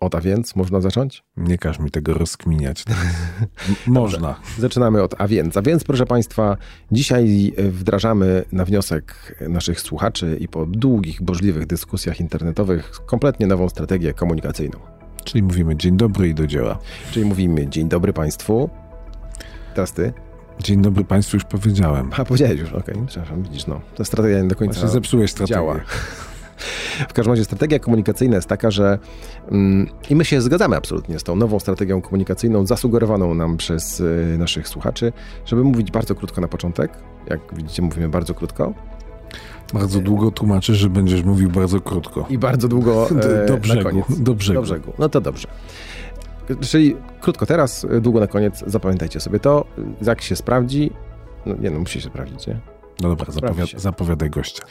Od a więc można zacząć? Nie każ mi tego rozkminiać. można. Zaczynamy od a więc. A więc, proszę Państwa, dzisiaj wdrażamy na wniosek naszych słuchaczy i po długich, bożliwych dyskusjach internetowych kompletnie nową strategię komunikacyjną. Czyli mówimy dzień dobry i do dzieła. Czyli mówimy dzień dobry Państwu. Teraz Ty. Dzień dobry Państwu, już powiedziałem. A, powiedziałeś już, okej, okay, przepraszam, widzisz, no. Ta strategia nie do końca Właśnie zepsułeś strategię. działa. W każdym razie strategia komunikacyjna jest taka, że mm, i my się zgadzamy absolutnie z tą nową strategią komunikacyjną zasugerowaną nam przez y, naszych słuchaczy, żeby mówić bardzo krótko na początek. Jak widzicie, mówimy bardzo krótko. Bardzo długo tłumaczysz, że będziesz mówił bardzo krótko. I bardzo długo e, do, brzegu, na koniec. Do brzegu. do brzegu. No to dobrze. Czyli krótko teraz, długo na koniec. Zapamiętajcie sobie to. Jak się sprawdzi, no nie no, musi się sprawdzić, nie? No dobra, zapowiad zapowiadaj gościa.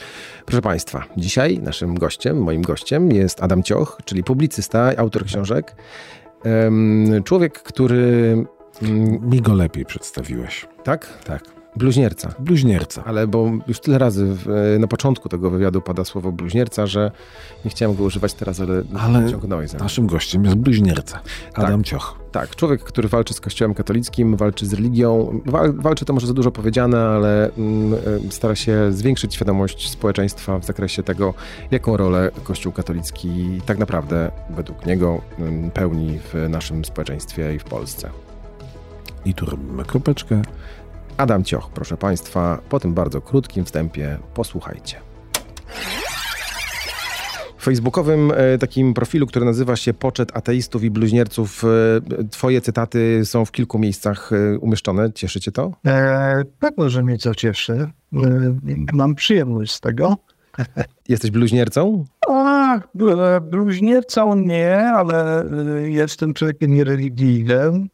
Proszę Państwa, dzisiaj naszym gościem, moim gościem jest Adam Cioch, czyli publicysta, autor książek. Człowiek, który... Mm, Mi go lepiej przedstawiłeś. Tak? Tak. Bluźnierca. Bluźnierca. Ale bo już tyle razy w, na początku tego wywiadu pada słowo bluźnierca, że nie chciałem go używać teraz, ale, ale ciągnąłeś za Naszym gościem jest bluźnierca, Adam tak, Cioch. Tak, człowiek, który walczy z kościołem katolickim, walczy z religią. Wal, walczy to może za dużo powiedziane, ale mm, e, stara się zwiększyć świadomość społeczeństwa w zakresie tego, jaką rolę kościół katolicki tak naprawdę według niego mm, pełni w naszym społeczeństwie i w Polsce. I tu robimy kropeczkę. Adam Cioch, proszę Państwa, po tym bardzo krótkim wstępie posłuchajcie. W facebookowym e, takim profilu, który nazywa się Poczet Ateistów i Bluźnierców, e, twoje cytaty są w kilku miejscach e, umieszczone. Cieszy cię to? E, pewno, że mnie to cieszy. E, mam przyjemność z tego. Jesteś bluźniercą? A, bluźniercą nie, ale jestem człowiekiem niereligijnym.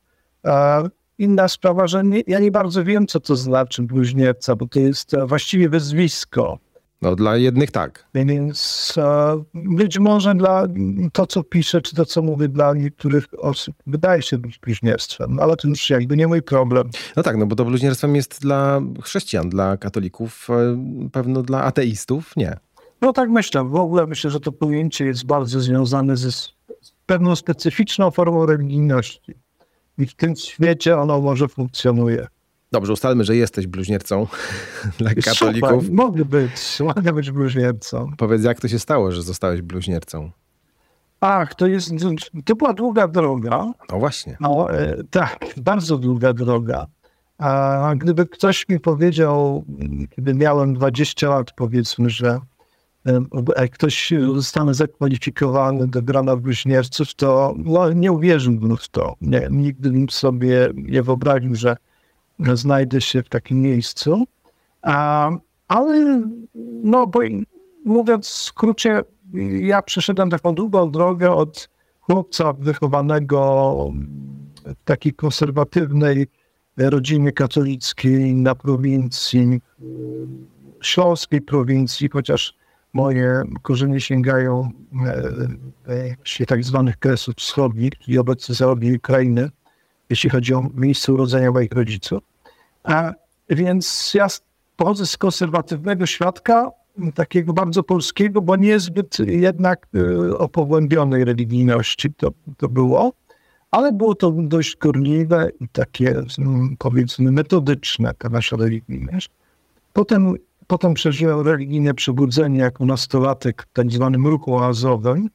Inna sprawa, że nie, ja nie bardzo wiem, co to znaczy bluźnierca, bo to jest e, właściwie wyzwisko. No dla jednych tak. Więc e, być może dla to, co piszę, czy to, co mówię dla niektórych osób, wydaje się być bluźnierstwem, ale to już jakby nie mój problem. No tak, no bo to bluźnierstwem jest dla chrześcijan, dla katolików, e, pewno dla ateistów nie. No tak myślę. W ogóle myślę, że to pojęcie jest bardzo związane ze pewną specyficzną formą religijności i w tym świecie ono może funkcjonuje. Dobrze, ustalmy, że jesteś bluźniercą dla katolików. Super, mogę być, mogę być bluźniercą. Powiedz, jak to się stało, że zostałeś bluźniercą? Ach, to jest, to była długa droga. No właśnie. No, e, tak, bardzo długa droga. A gdyby ktoś mi powiedział, kiedy miałem 20 lat, powiedzmy, że jak ktoś zostanie zakwalifikowany do grona bluźnierców, to no, nie uwierzyłbym w to. Nie, nigdy bym sobie nie wyobraził, że znajdę się w takim miejscu. A, ale, no, bo mówiąc w skrócie, ja przeszedłem taką długą drogę od chłopca wychowanego w takiej konserwatywnej rodzinie katolickiej na prowincji, śląskiej prowincji, chociaż moje korzenie sięgają e, e, tak zwanych kresów wschodnich, czyli obecnie zachodniej Ukrainy, jeśli chodzi o miejsce urodzenia moich rodziców. A, więc ja pochodzę z konserwatywnego świadka, takiego bardzo polskiego, bo niezbyt jednak e, o pogłębionej religijności to, to było, ale było to dość gorliwe i takie, powiedzmy, metodyczne, ta nasza religijność. Potem Potem przeżyłem religijne przebudzenie jako nastolatek w tak zwanym ruchu oazowym.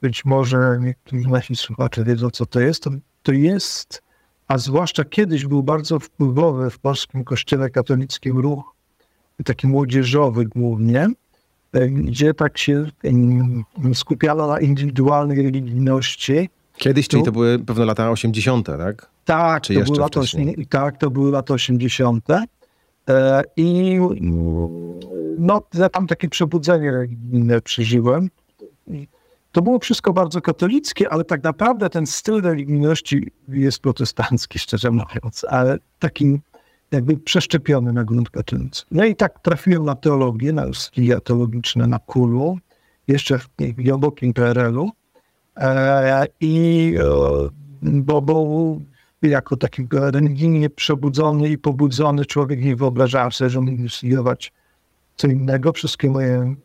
Być może niektórzy nasi słuchacze wiedzą, co to jest. To, to jest, a zwłaszcza kiedyś był bardzo wpływowy w polskim kościele katolickim ruch, taki młodzieżowy głównie, gdzie tak się skupiano na indywidualnej religijności. Kiedyś, czyli to były pewne lata 80., tak? Tak, Czy to były lata, tak, to były lata 80. E, I no, tam takie przebudzenie religijne przeżyłem. To było wszystko bardzo katolickie, ale tak naprawdę ten styl religijności jest protestancki, szczerze mówiąc, ale takim jakby przeszczepiony na grunt katolicki. No i tak trafiłem na teologię, na studia teologiczne na Kulu, jeszcze w głębokim PRL-u. E, I bo, bo jako taki religijnie przebudzony i pobudzony człowiek nie wyobrażałem sobie, że mógłbym studiować co innego. Wszystkie moje mm,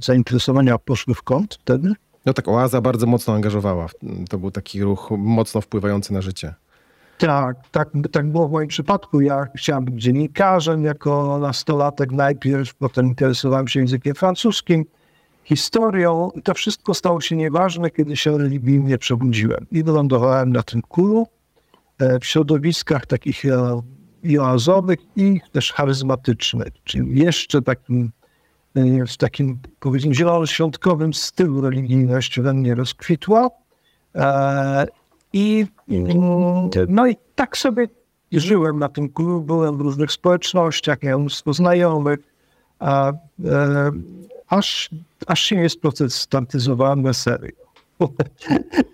zainteresowania poszły w kąt wtedy. No tak, oaza bardzo mocno angażowała. To był taki ruch mocno wpływający na życie. Tak, tak, tak było w moim przypadku. Ja chciałem być dziennikarzem jako nastolatek najpierw, potem interesowałem się językiem francuskim, historią. To wszystko stało się nieważne, kiedy się religijnie przebudziłem. I wylądowałem na tym kulu w środowiskach takich e, i oazowych, i też charyzmatycznych, czyli jeszcze takim, e, w takim powiedzmy zielonoświątkowym stylu religijność we mnie rozkwitła. I, no i tak sobie żyłem na tym klubie, byłem w różnych społecznościach, miałem mnóstwo znajomych, a, e, aż, aż się nie sprotestantyzowałem na serio.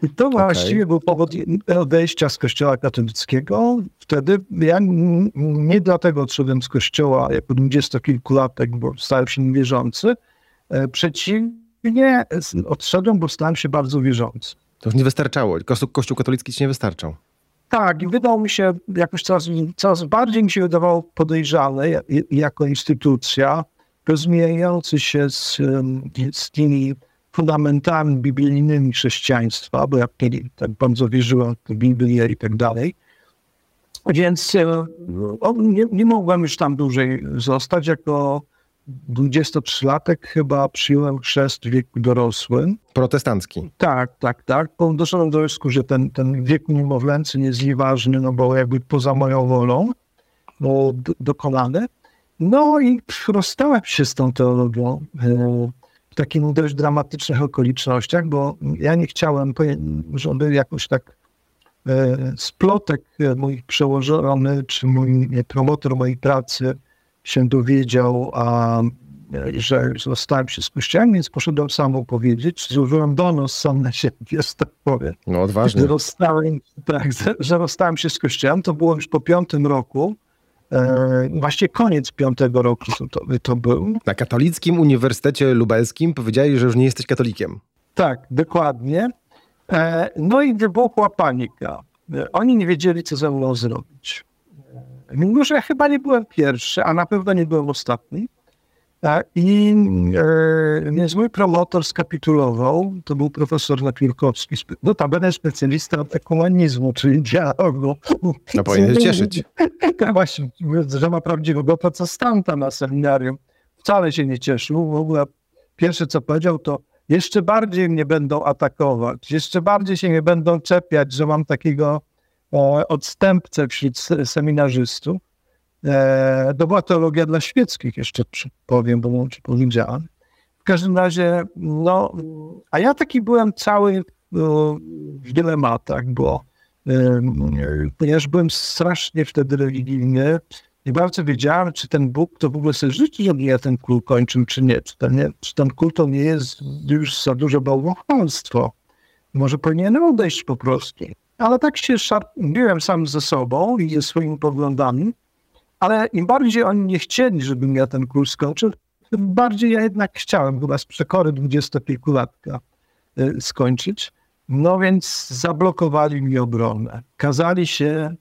I to okay. właściwie był powód odejścia z kościoła katolickiego. Wtedy ja nie dlatego odszedłem z kościoła jako dwudziestokilkulatek, bo stałem się niewierzący. E, przeciwnie, odszedłem, bo stałem się bardzo wierzący. To już nie wystarczało. Kościół katolicki ci nie wystarczał. Tak, i wydał mi się jakoś coraz, coraz bardziej mi się wydawał podejrzany jako instytucja, rozmijający się z, z tymi fundamentami biblijnymi chrześcijaństwa, bo ja tak bardzo wierzyłem w Biblię i tak dalej. Więc nie, nie mogłem już tam dłużej zostać. Jako 23-latek chyba przyjąłem chrzest w wieku dorosłym. Protestancki. Tak, tak, tak. Doszedłem do wniosku, że ten, ten wiek niemowlęcy nie jest nieważny, no bo jakby poza moją wolą no, dokonany. No i rozstałem się z tą teologią e, takich dość dramatycznych okolicznościach, bo ja nie chciałem, żeby jakoś tak e, splotek mój przełożony, czy mój promotor mojej pracy się dowiedział, a, że zostałem się z kościołem, więc poszedłem sam powiedzieć, złożyłem donos sam na siebie, że tak powiem. No odważnie. Że rozstałem, tak, że rozstałem się z kościołem, to było już po piątym roku, e, właściwie koniec piątego roku to, to, był. Na Katolickim Uniwersytecie Lubelskim powiedzieli, że już nie jesteś katolikiem. Tak, dokładnie. E, no i wybuchła panika. E, oni nie wiedzieli, co ze mną zrobić. Mimo, że chyba nie byłem pierwszy, a na pewno nie byłem ostatni. I e, więc mój promotor skapitulował, to był profesor Napiórkowski, notabene specjalista od ekumenizmu, czyli dialogu. No powinien się cieszyć. Tak właśnie, że ma prawdziwego protestanta na seminarium. Wcale się nie cieszył. W ogóle pierwsze, co powiedział, to jeszcze bardziej mnie będą atakować, jeszcze bardziej się mnie będą czepiać, że mam takiego odstępcę wśród seminarzystów. E, to była teologia dla świeckich, jeszcze powiem, bo czy powiedziałem. W każdym razie, no, a ja taki byłem cały no, w dylematach, bo e, ponieważ byłem strasznie wtedy religijny, nie bardzo wiedziałem, czy ten Bóg to w ogóle sobie życzy, żeby ja ten kult kończył, czy nie. Czy ten, nie, czy ten kult to nie jest już za duże bałwochwalstwo. Może powinienem odejść po prostu ale tak się szarpiłem sam ze sobą i ze swoimi poglądami, ale im bardziej oni nie chcieli, żebym ja ten kurs skończył, tym bardziej ja jednak chciałem chyba z przekory dwudziestokilkulatka y, skończyć. No więc zablokowali mi obronę. Kazali się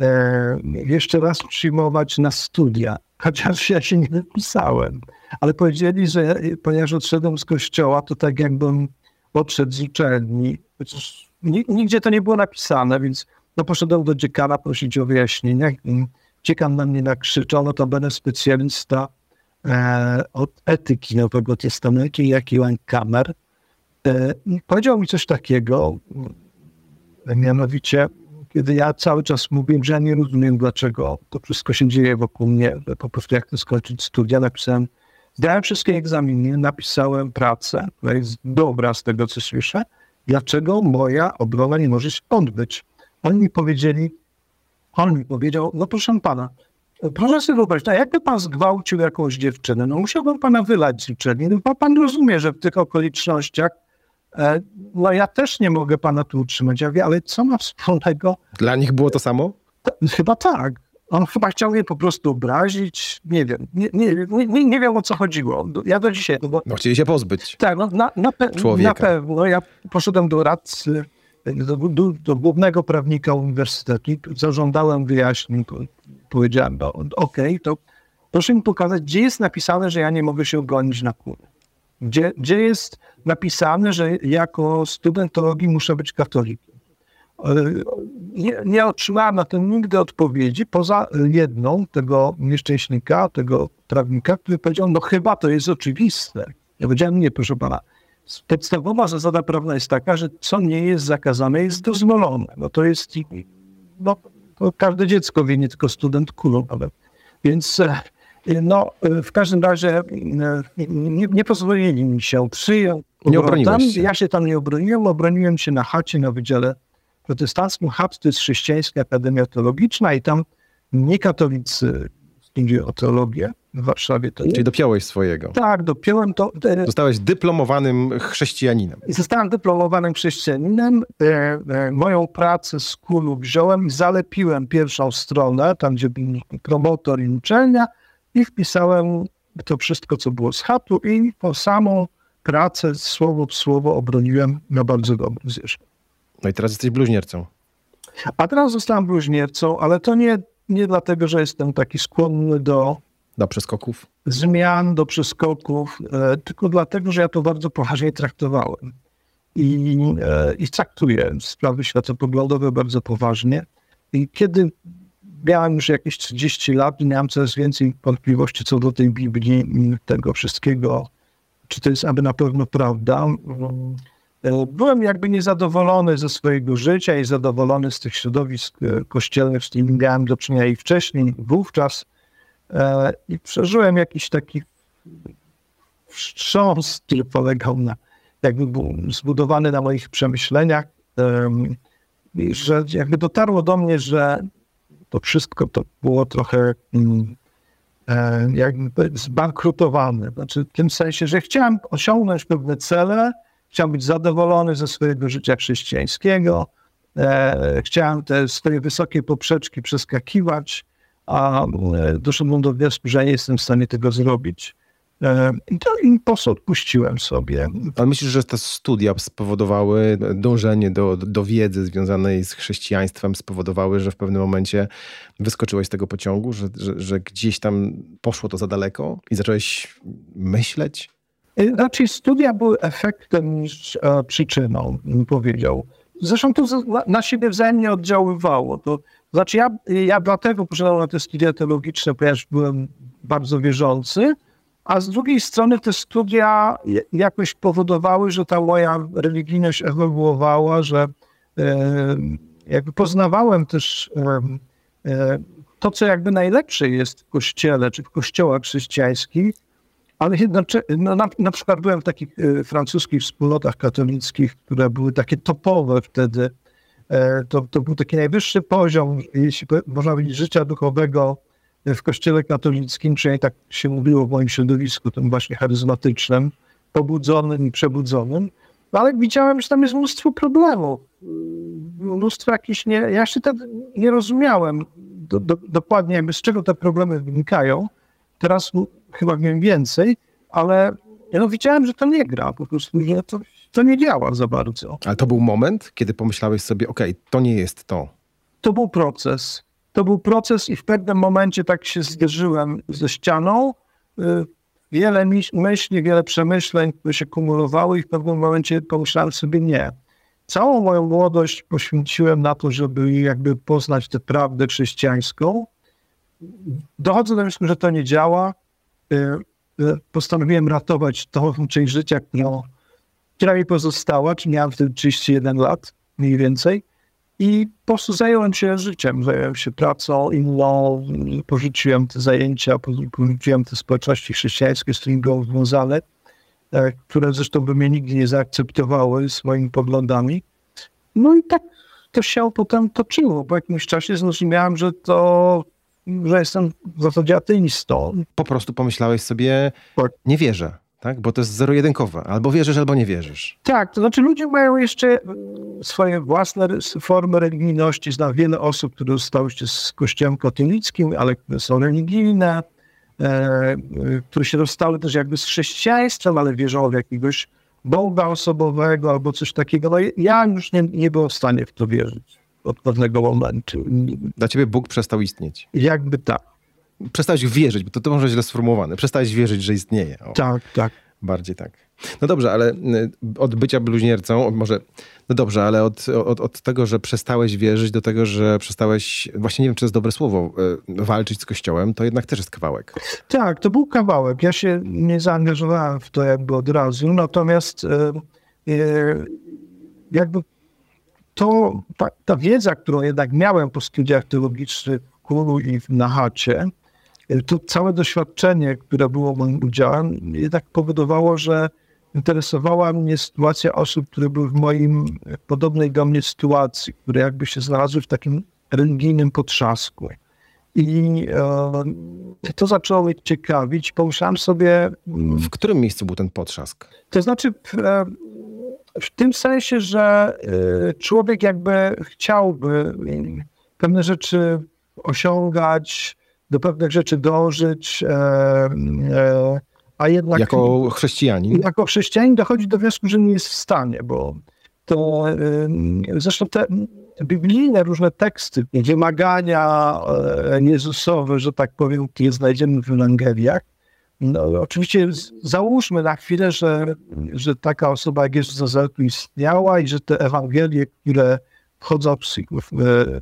e, jeszcze raz przyjmować na studia, chociaż ja się nie wypisałem. Ale powiedzieli, że ponieważ odszedłem z kościoła, to tak jakbym odszedł z uczelni. Chociaż Nigdzie to nie było napisane, więc no poszedłem do dziekana prosić o wyjaśnienia. Dziekan na mnie nakrzyczał, no to będę specjalista e, od etyki Nowego Testamentu, jak Iwan Kamer. E, powiedział mi coś takiego, mianowicie, kiedy ja cały czas mówiłem, że ja nie rozumiem, dlaczego to wszystko się dzieje wokół mnie, po prostu jak to skończyć studia, napisałem, zdałem wszystkie egzaminy, napisałem pracę, która jest dobra z tego, co słyszę, dlaczego moja obrona nie może się odbyć. Oni mi powiedzieli, on mi powiedział, no proszę pana, proszę sobie wyobrazić, a jakby pan zgwałcił jakąś dziewczynę, no musiałbym pana wylać z uczelni. No pan rozumie, że w tych okolicznościach e, no ja też nie mogę pana tu utrzymać. Ja wiem, ale co ma wspólnego? Dla nich było to samo? Chyba tak. On chyba chciał mnie po prostu obrazić. Nie wiem. Nie, nie, nie, nie wiem o co chodziło. Ja do dzisiaj. No, bo, no chcieli się pozbyć. Tak, no, na, na, pe na pewno. Ja poszedłem do radcy, do, do, do, głównego prawnika uniwersytetu, zażądałem wyjaśnień. Powiedziałem, no, okay, to proszę mi pokazać, gdzie jest napisane, że ja nie mogę się ogonić na kurę. gdzie, gdzie jest napisane, że jako student teologii muszę być katolikiem. E, nie, nie otrzymałem na to nigdy odpowiedzi, poza jedną tego nieszczęśnika, tego prawnika, który powiedział, no chyba to jest oczywiste. Ja powiedziałem, nie, proszę pana, podstawowa zasada prawna jest taka, że co nie jest zakazane, jest dozwolone. No to jest, no, to każde dziecko wie, nie tylko student kulą, ale więc e, no, w każdym razie e, nie, nie pozwolili mi się przyjąć. Nie się. Ja się tam nie obroniłem, obroniłem się na chacie na Wydziale Protestanckim. Chat to jest chrześcijańska akademia teologiczna i tam niekatolicy studiują teologię w Warszawie. To Czyli dopiąłeś swojego. Tak, dopiąłem to. Zostałeś dyplomowanym chrześcijaninem. Zostałem dyplomowanym chrześcijaninem. E, e, moją pracę z kulu wziąłem i zalepiłem pierwszą stronę, tam gdzie był promotor i uczelnia i wpisałem to wszystko, co było z chatu i po samą pracę słowo w słowo obroniłem na bardzo dobrym zjeżdżu. No i teraz jesteś bluźniercą. A teraz zostałem bluźniercą, ale to nie, nie dlatego, że jestem taki skłonny do do przeskoków? Zmian, do przeskoków, e, tylko dlatego, że ja to bardzo poważnie traktowałem. I, e, i traktuję sprawy światopoglądowe bardzo poważnie. I kiedy miałem już jakieś 30 lat miałem coraz więcej wątpliwości co do tej Biblii, tego wszystkiego, czy to jest aby na pewno prawda. E, byłem jakby niezadowolony ze swojego życia i zadowolony z tych środowisk kościelnych, z którymi miałem do czynienia i wcześniej, wówczas. E, I przeżyłem jakiś taki wstrząs, który polegał na, jakby był zbudowany na moich przemyśleniach, że jakby dotarło do mnie, że to wszystko to było trochę mm, e, jakby zbankrutowane. Znaczy w tym sensie, że chciałem osiągnąć pewne cele, chciałem być zadowolony ze swojego życia chrześcijańskiego, e, chciałem te swoje wysokie poprzeczki przeskakiwać, a e, doszedłem do wniosku, że nie jestem w stanie tego zrobić. E, I to i po prostu odpuściłem sobie. Ale myślisz, że te studia spowodowały, dążenie do, do wiedzy związanej z chrześcijaństwem spowodowały, że w pewnym momencie wyskoczyłeś z tego pociągu, że, że, że gdzieś tam poszło to za daleko i zacząłeś myśleć? E, raczej studia były efektem niż przyczyną, bym powiedział. Zresztą to na siebie wzajemnie oddziaływało. To znaczy ja, ja dlatego poszedłem na te studia teologiczne, ponieważ byłem bardzo wierzący, a z drugiej strony te studia jakoś powodowały, że ta moja religijność ewoluowała, że e, jakby poznawałem też e, e, to, co jakby najlepsze jest w kościele, czy w kościołach chrześcijańskich, ale jednocześnie, no na, na przykład byłem w takich francuskich wspólnotach katolickich, które były takie topowe wtedy, to, to był taki najwyższy poziom, jeśli można powiedzieć, życia duchowego w kościele katolickim, przynajmniej tak się mówiło w moim środowisku, tym właśnie charyzmatycznym, pobudzonym i przebudzonym. Ale widziałem, że tam jest mnóstwo problemów, mnóstwo jakichś, nie, ja się tak nie rozumiałem do, do, dokładnie jakby z czego te problemy wynikają. Teraz chyba wiem więcej, ale no, widziałem, że to nie gra, po prostu, że to to nie działa za bardzo. Ale to był moment, kiedy pomyślałeś sobie, okej, okay, to nie jest to. To był proces. To był proces i w pewnym momencie tak się zderzyłem ze ścianą. Y, wiele myśli, wiele przemyśleń które się kumulowały i w pewnym momencie pomyślałem sobie nie. Całą moją młodość poświęciłem na to, żeby jakby poznać tę prawdę chrześcijańską. Dochodzę do wniosku, że to nie działa. Y, y, postanowiłem ratować tą część życia, którą która mi pozostała, czy miałem wtedy 31 lat mniej więcej. I po prostu zająłem się życiem, zająłem się pracą inną, porzuciłem te zajęcia, porzuciłem te społeczności chrześcijańskie, z którymi byłem związany, e, które zresztą by mnie nigdy nie zaakceptowały z moimi poglądami. No i tak to się potem toczyło. Po jakimś czasie zrozumiałem, że to, że jestem w zasadzie ateistą. Po prostu pomyślałeś sobie, tak. nie wierzę tak? Bo to jest zero-jedynkowe. Albo wierzysz, albo nie wierzysz. Tak, to znaczy ludzie mają jeszcze mm, swoje własne formy religijności. Znam wiele osób, które zostały się z kościołem katolickim, ale które są religijne, e, które się dostały też jakby z chrześcijaństwem, ale wierzą w jakiegoś Boga osobowego albo coś takiego. No ja już nie, nie byłem w stanie w to wierzyć od pewnego momentu. Dla ciebie Bóg przestał istnieć. Jakby tak przestałeś wierzyć, bo to, to może źle sformułowane, przestałeś wierzyć, że istnieje. O. Tak, tak. Bardziej tak. No dobrze, ale y, od bycia bluźniercą, może, no dobrze, ale od, od, od tego, że przestałeś wierzyć, do tego, że przestałeś, właśnie nie wiem, czy to jest dobre słowo, y, walczyć z Kościołem, to jednak też jest kawałek. Tak, to był kawałek. Ja się nie zaangażowałem w to jakby od razu, natomiast jakby to, ta, ta wiedza, którą jednak miałem po studiach teologicznych w Kulu i na chacie, to całe doświadczenie, które było moim udziałem, jednak powodowało, że interesowała mnie sytuacja osób, które były w moim podobnej do mnie sytuacji, które jakby się znalazły w takim religijnym potrzasku. I e, to zaczęło mnie ciekawić. Pomyślałem sobie. W którym miejscu był ten potrzask? To znaczy, e, w tym sensie, że e, człowiek jakby chciałby pewne rzeczy osiągać, do pewnych rzeczy dążyć, e, e, a jednak... Jako chrześcijanin? Jako chrześcijanin dochodzi do wniosku, że nie jest w stanie, bo to zresztą te biblijne różne teksty, wymagania Jezusowe, że tak powiem, które znajdziemy w Ewangeliach, no, oczywiście załóżmy na chwilę, że, że taka osoba jak Jezus Nazaretu istniała i że te Ewangelie, które wchodzą w, w,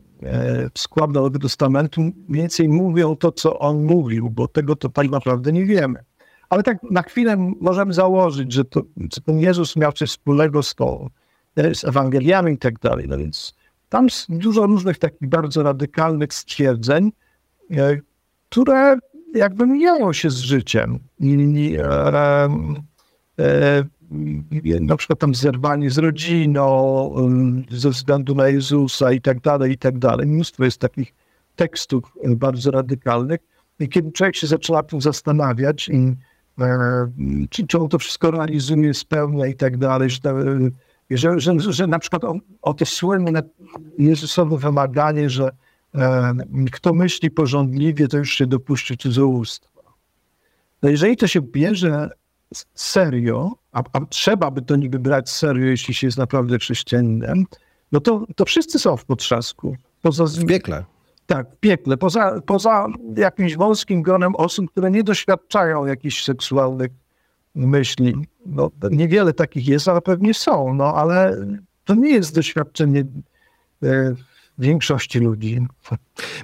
w skład Nowego Testamentu, mniej więcej mówią to, co on mówił, bo tego to tak naprawdę nie wiemy. Ale tak na chwilę możemy założyć, że, to, że ten Jezus miał coś wspólnego z, tą, z Ewangeliami i tak dalej. No więc tam dużo różnych takich bardzo radykalnych stwierdzeń, e, które jakby mijają się z życiem. I, e, e, na przykład tam zerwanie z rodziną ze względu na Jezusa i tak dalej, i tak dalej. Mnóstwo jest takich tekstów bardzo radykalnych. I kiedy człowiek się zaczyna tym zastanawiać, i, czy, czy on to wszystko realizuje, spełnia i tak dalej, że, że, że, że na przykład o, o te słynne Jezusowe wymaganie, że e, kto myśli porządliwie, to już się dopuści cudzołóstwa. No jeżeli to się bierze serio, a, a, trzeba by to niby brać serio, jeśli się jest naprawdę chrześcijaninem, no to, to wszyscy są w potrzasku. Poza, w piekle. Tak, w piekle. Poza, poza jakimś wąskim gronem osób, które nie doświadczają jakichś seksualnych myśli. No, niewiele takich jest, ale pewnie są, no ale to nie jest doświadczenie e, większości ludzi.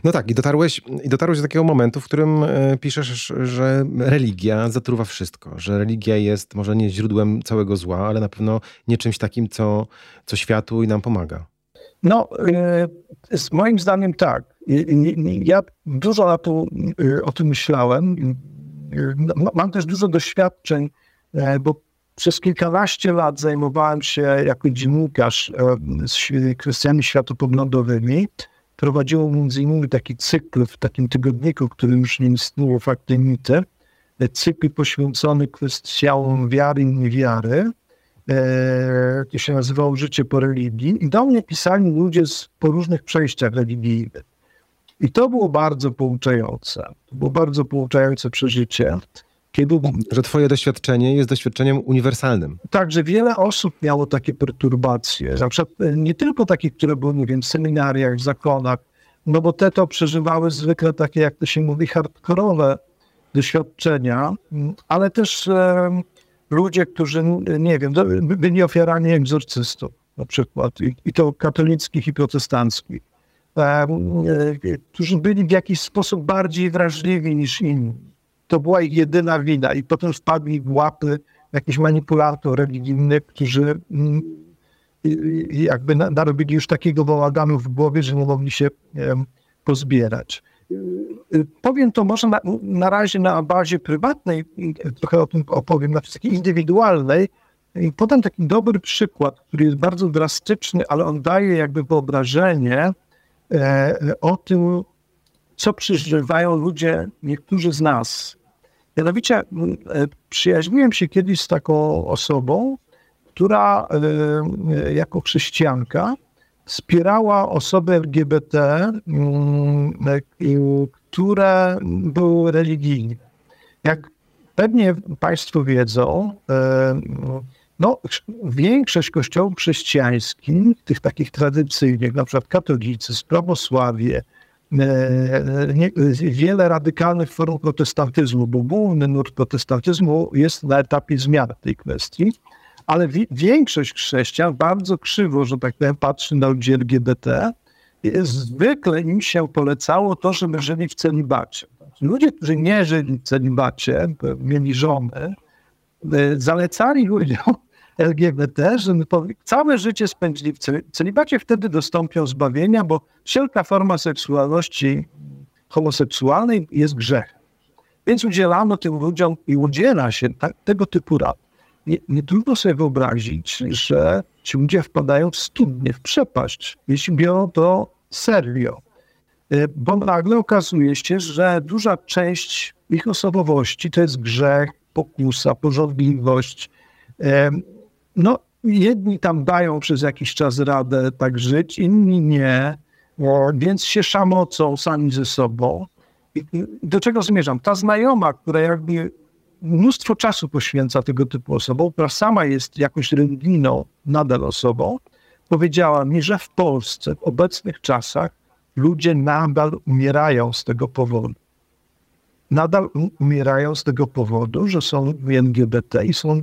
No tak, i dotarłeś, i dotarłeś do takiego momentu, w którym e, piszesz, że religia zatruwa wszystko, że religia jest może nie źródłem całego zła, ale na pewno nie czymś takim, co, co światu i nam pomaga. No, e, z moim zdaniem tak. Ja dużo na to, e, o tym myślałem. Mam też dużo doświadczeń, bo przez kilkanaście lat zajmowałem się jako dziennikarz e, z kwestiami światopoglądowymi. Prowadziłem między innymi taki cykl w takim tygodniku, który już nie istnieje, Fakty Mity. E, cykl poświęcony kwestiom wiary i niewiary. E, to się nazywało Życie po religii. I do mnie pisali ludzie z, po różnych przejściach religijnych. I to było bardzo pouczające. To było bardzo pouczające przeżycie. Że twoje doświadczenie jest doświadczeniem uniwersalnym. Tak, że wiele osób miało takie perturbacje. Na przykład e, nie tylko takie, które były, nie wiem, w seminariach, w zakonach, no bo te to przeżywały zwykle takie, jak to się mówi, hardkorowe doświadczenia, ale też e, ludzie, którzy, nie wiem, byli ofiarami egzorcystów na przykład, i, i to katolickich i protestanckich, e, e, którzy byli w jakiś sposób bardziej wrażliwi niż inni to była ich jedyna wina i potem wpadli w łapy jakichś manipulatorów religijnych, którzy mm, jakby narobili już takiego bałaganu w głowie, że nie mogli się pozbierać. Powiem to może na, na razie na bazie prywatnej, trochę o tym opowiem, na takiej indywidualnej. I podam taki dobry przykład, który jest bardzo drastyczny, ale on daje jakby wyobrażenie e, o tym, co przeżywają ludzie, niektórzy z nas, Mianowicie e, przyjaźniłem się kiedyś z taką osobą, która e, e, jako chrześcijanka wspierała osoby LGBT, które były religijne. Jak pewnie Państwo wiedzą, no, większość kościołów chrześcijańskich, tych takich tradycyjnych, na przykład katolicyzm, prawosławie, nie, wiele radykalnych form protestantyzmu, bo główny nurt protestantyzmu jest na etapie zmiany tej kwestii, ale wi większość chrześcijan bardzo krzywo, że tak powiem, patrzy na ludzi LGBT. Zwykle im się polecało to, żeby żyli w celibacie. Ludzie, którzy nie żyli w celibacie, mieli żony, zalecali ludziom LGBT, że całe życie spędzili w celibacie, wtedy dostąpią zbawienia, bo wszelka forma seksualności homoseksualnej jest grzechem. Więc udzielano tym ludziom i udziela się tak, tego typu rad. Nie, nie, trudno sobie wyobrazić, że ci ludzie wpadają w studnie, w przepaść, jeśli biorą to serio. E, bo nagle okazuje się, że duża część ich osobowości to jest grzech, pokusa, porządliwość, no, jedni tam dają przez jakiś czas radę tak żyć, inni nie, więc się szamocą sami ze sobą. Do czego zmierzam? Ta znajoma, która jakby mnóstwo czasu poświęca tego typu osobom, która sama jest jakąś religijną nadal osobą, powiedziała mi, że w Polsce w obecnych czasach ludzie nadal umierają z tego powodu. Nadal umierają z tego powodu, że są LGBT i są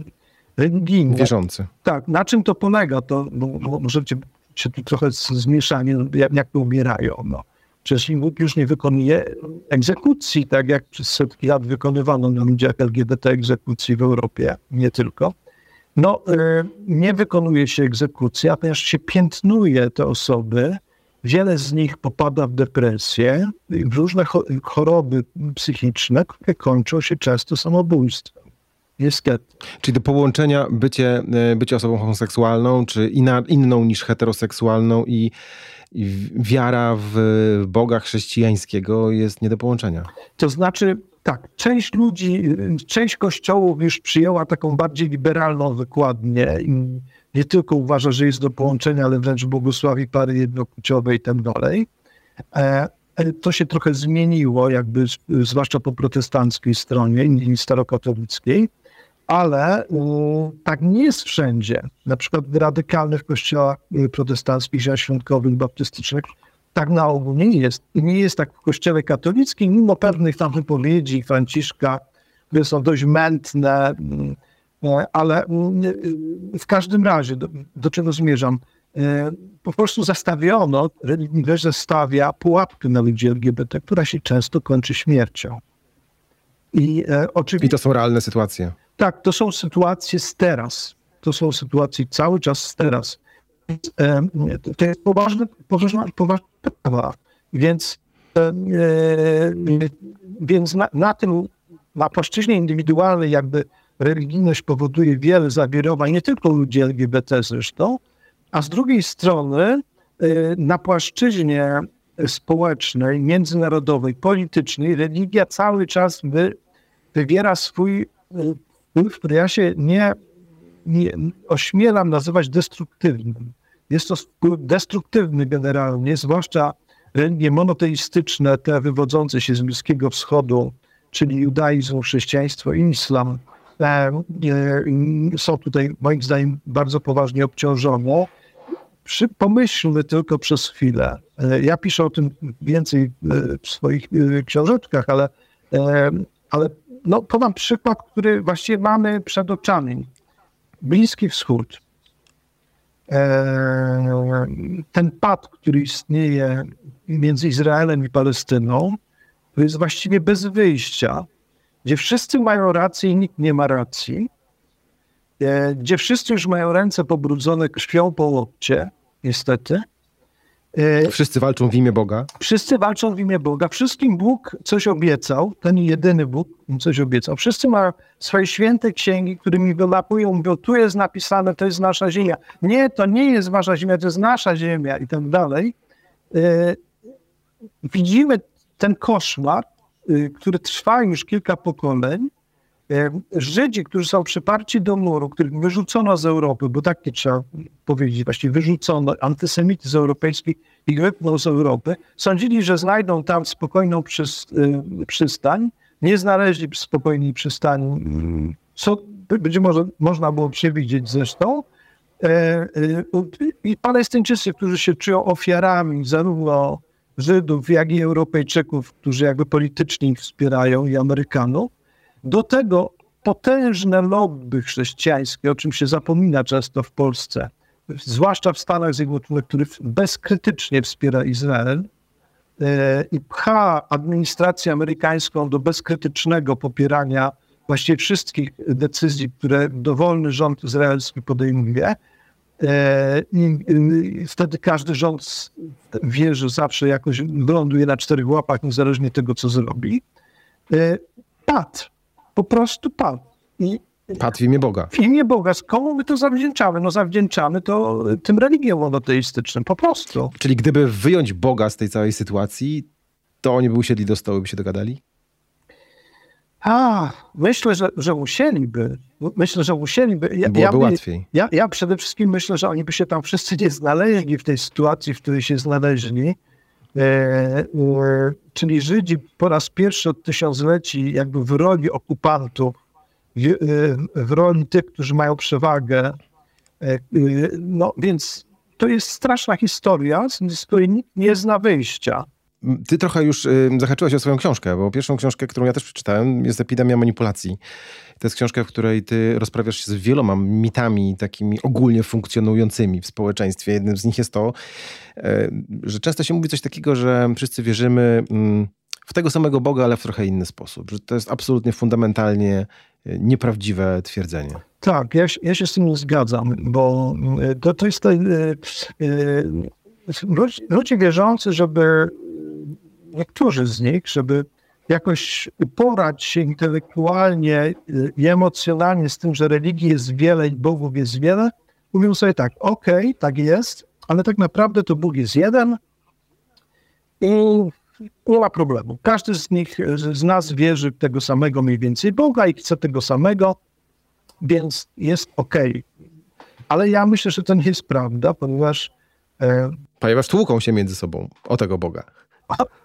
religijne. Wierzący. Tak, na czym to polega? To no, możecie się tu trochę zmieszanie, jak, jak to umierają. No. Przecież nikt już nie wykonuje egzekucji, tak jak przez setki lat wykonywano na ludziach LGBT egzekucji w Europie, nie tylko. No, y, nie wykonuje się egzekucji, a ponieważ się piętnuje te osoby, wiele z nich popada w depresję, w różne choroby psychiczne, które kończą się często samobójstwem. Czyli do połączenia bycie, e, bycie osobą homoseksualną, czy inna, inną niż heteroseksualną i, i wiara w Boga chrześcijańskiego jest nie do połączenia. To znaczy, tak, część ludzi, część kościołów już przyjęła taką bardziej liberalną wykładnię i nie tylko uważa, że jest do połączenia, ale wręcz błogosławi pary jednopłciowe i tak dalej. E, e, to się trochę zmieniło, jakby zwłaszcza po protestanckiej stronie i starokatolickiej ale tak nie jest wszędzie. Na przykład w radykalnych kościołach y, protestanckich, świątkowych, baptystycznych, tak na ogół nie jest. Nie jest tak w kościele katolickim, mimo pewnych tam wypowiedzi Franciszka, które są dość mętne, mm, e, ale w każdym razie, do, do czego zmierzam? Po prostu zastawiono, religijność zastawia pułapkę na ludzi LGBT, która się często kończy śmiercią. I, e, oczywiście, I to są realne sytuacje. Tak, to są sytuacje z teraz. To są sytuacje cały czas z teraz. To jest poważne, poważna, poważna sprawa. Więc, e, więc na, na tym, na płaszczyźnie indywidualnej jakby religijność powoduje wiele zawirowań, nie tylko ludzi LGBT zresztą, a z drugiej strony e, na płaszczyźnie społecznej, międzynarodowej, politycznej religia cały czas wy, wywiera swój e, który ja się nie, nie ośmielam nazywać destruktywnym. Jest to wpływ destruktywny generalnie, zwłaszcza religie monoteistyczne, te wywodzące się z Bliskiego Wschodu, czyli judaizm, chrześcijaństwo i islam, e, są tutaj moim zdaniem bardzo poważnie obciążone. Przy, pomyślmy tylko przez chwilę. E, ja piszę o tym więcej e, w swoich książeczkach, ale, ale no, podam przykład, który właściwie mamy przed oczami. Bliski Wschód. E, ten pad, który istnieje między Izraelem i Palestyną, to jest właściwie bez wyjścia, gdzie wszyscy mają rację i nikt nie ma racji, e, gdzie wszyscy już mają ręce pobrudzone krwią po łokcie, niestety, wszyscy walczą w imię Boga. Wszyscy walczą w imię Boga. Wszystkim Bóg coś obiecał, ten jedyny Bóg coś obiecał. Wszyscy mają swoje święte księgi, którymi wylapują, mówią, tu jest napisane, to jest nasza ziemia. Nie, to nie jest wasza ziemia, to jest nasza ziemia i tak dalej. E, widzimy ten koszmar, e, który trwa już kilka pokoleń, Żydzi, którzy są przyparci do muru, których wyrzucono z Europy, bo tak nie trzeba powiedzieć, właściwie wyrzucono antysemityzm europejski i wypnął z Europy, sądzili, że znajdą tam spokojną przystań, nie znaleźli spokojnej przystani, co być może można było przewidzieć zresztą. E, e, I Palestyńczycy, którzy się czują ofiarami zarówno Żydów, jak i Europejczyków, którzy jakby politycznie ich wspierają i Amerykanów. Do tego potężne lobby chrześcijańskie, o czym się zapomina często w Polsce, zwłaszcza w Stanach Zjednoczonych, który bezkrytycznie wspiera Izrael e, i pcha administrację amerykańską do bezkrytycznego popierania właściwie wszystkich decyzji, które dowolny rząd izraelski podejmuje. E, I wtedy każdy rząd wie, że zawsze jakoś ląduje na czterech łapach, niezależnie tego, co zrobi. E, padł. Po prostu padł. I Padł w imię Boga. W imię Boga. Z komu my to zawdzięczamy? No zawdzięczamy to tym religiom monoteistycznym, po prostu. Czyli gdyby wyjąć Boga z tej całej sytuacji, to oni by usiedli do stołu i by się dogadali? A, myślę, że, że musieliby. Myślę, że musieliby. Ja, Byłoby ja, łatwiej. Ja, ja przede wszystkim myślę, że oni by się tam wszyscy nie znaleźli w tej sytuacji, w której się znaleźli. E, czyli Żydzi po raz pierwszy od tysiącleci jakby w roli okupantów, w, e, roli tych, którzy mają przewagę. E, no więc to jest straszna historia, z której nikt nie zna wyjścia. Ty trochę już y, zahaczyłaś o swoją książkę, bo pierwszą książkę, którą ja też przeczytałem, jest Epidemia Manipulacji. To jest książka, w której ty rozprawiasz się z wieloma mitami takimi ogólnie funkcjonującymi w społeczeństwie. Jednym z nich jest to, y, że często się mówi coś takiego, że wszyscy wierzymy y, w tego samego Boga, ale w trochę inny sposób. Że to jest absolutnie fundamentalnie y, nieprawdziwe twierdzenie. Tak, ja, ja się z tym zgadzam, bo y, to, to jest... Ludzie, ludzie wierzący, żeby niektórzy z nich, żeby jakoś uporać się intelektualnie i emocjonalnie z tym, że religii jest wiele i bogów jest wiele, mówią sobie tak, okej, okay, tak jest, ale tak naprawdę to Bóg jest jeden i nie ma problemu. Każdy z nich, z nas wierzy w tego samego mniej więcej Boga i chce tego samego, więc jest okej. Okay. Ale ja myślę, że to nie jest prawda, ponieważ... E, ponieważ tłuką się między sobą o tego Boga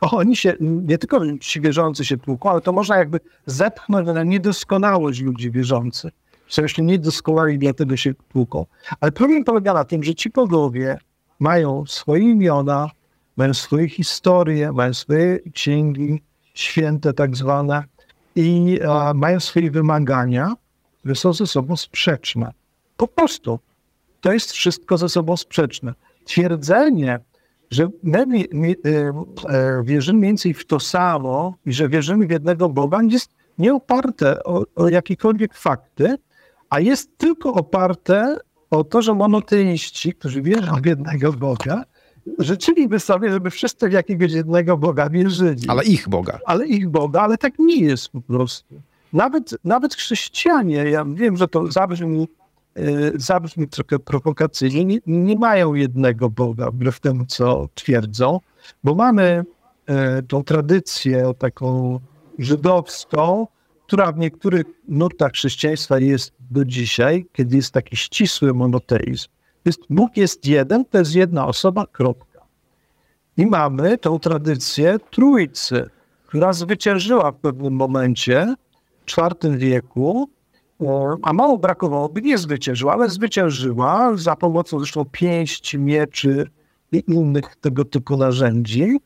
oni się, nie tylko ci wierzący się tłuką, ale to można jakby zepchnąć na niedoskonałość ludzi wierzących. Są jeszcze niedoskonali, dlatego się tłuką. Ale problem polega na tym, że ci bogowie mają swoje imiona, mają swoje historie, mają swoje księgi święte tak zwane i a, mają swoje wymagania, które są ze sobą sprzeczne. Po prostu. To jest wszystko ze sobą sprzeczne. Twierdzenie, że my, my e, wierzymy więcej w to samo i że wierzymy w jednego Boga, jest nie oparte o, o jakiekolwiek fakty, a jest tylko oparte o to, że monoteiści, którzy wierzą w jednego Boga, życzyliby sobie, żeby wszyscy w jakiegoś jednego Boga wierzyli. Ale ich Boga. Ale ich Boga, ale tak nie jest po prostu. Nawet, nawet chrześcijanie, ja wiem, że to zabrzmi Y, zabrzmi trochę prowokacyjnie, nie, nie mają jednego Boga, wbrew temu, co twierdzą, bo mamy y, tą tradycję taką żydowską, która w niektórych nurtach chrześcijaństwa jest do dzisiaj, kiedy jest taki ścisły monoteizm. Jest, Bóg jest jeden, to jest jedna osoba, kropka. I mamy tą tradycję trójcy, która zwyciężyła w pewnym momencie w IV wieku a mało brakowałoby, nie zwyciężyła, ale zwyciężyła za pomocą zresztą pięści, mieczy i innych tego typu narzędzi.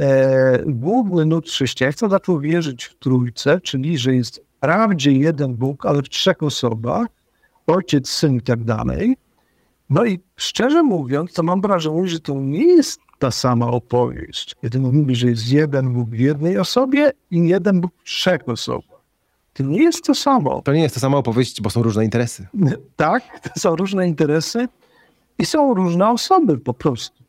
E, główny nut chrześcijaństwa zaczął wierzyć w trójce, czyli że jest wprawdzie jeden Bóg, ale w trzech osobach, ojciec, syn i tak dalej. No i szczerze mówiąc, to mam wrażenie, że to nie jest ta sama opowieść. Kiedy mówimy, że jest jeden Bóg w jednej osobie i jeden Bóg w trzech osobach. To nie jest to samo. To nie jest to samo opowieść, bo są różne interesy. Tak, to są różne interesy i są różne osoby po prostu.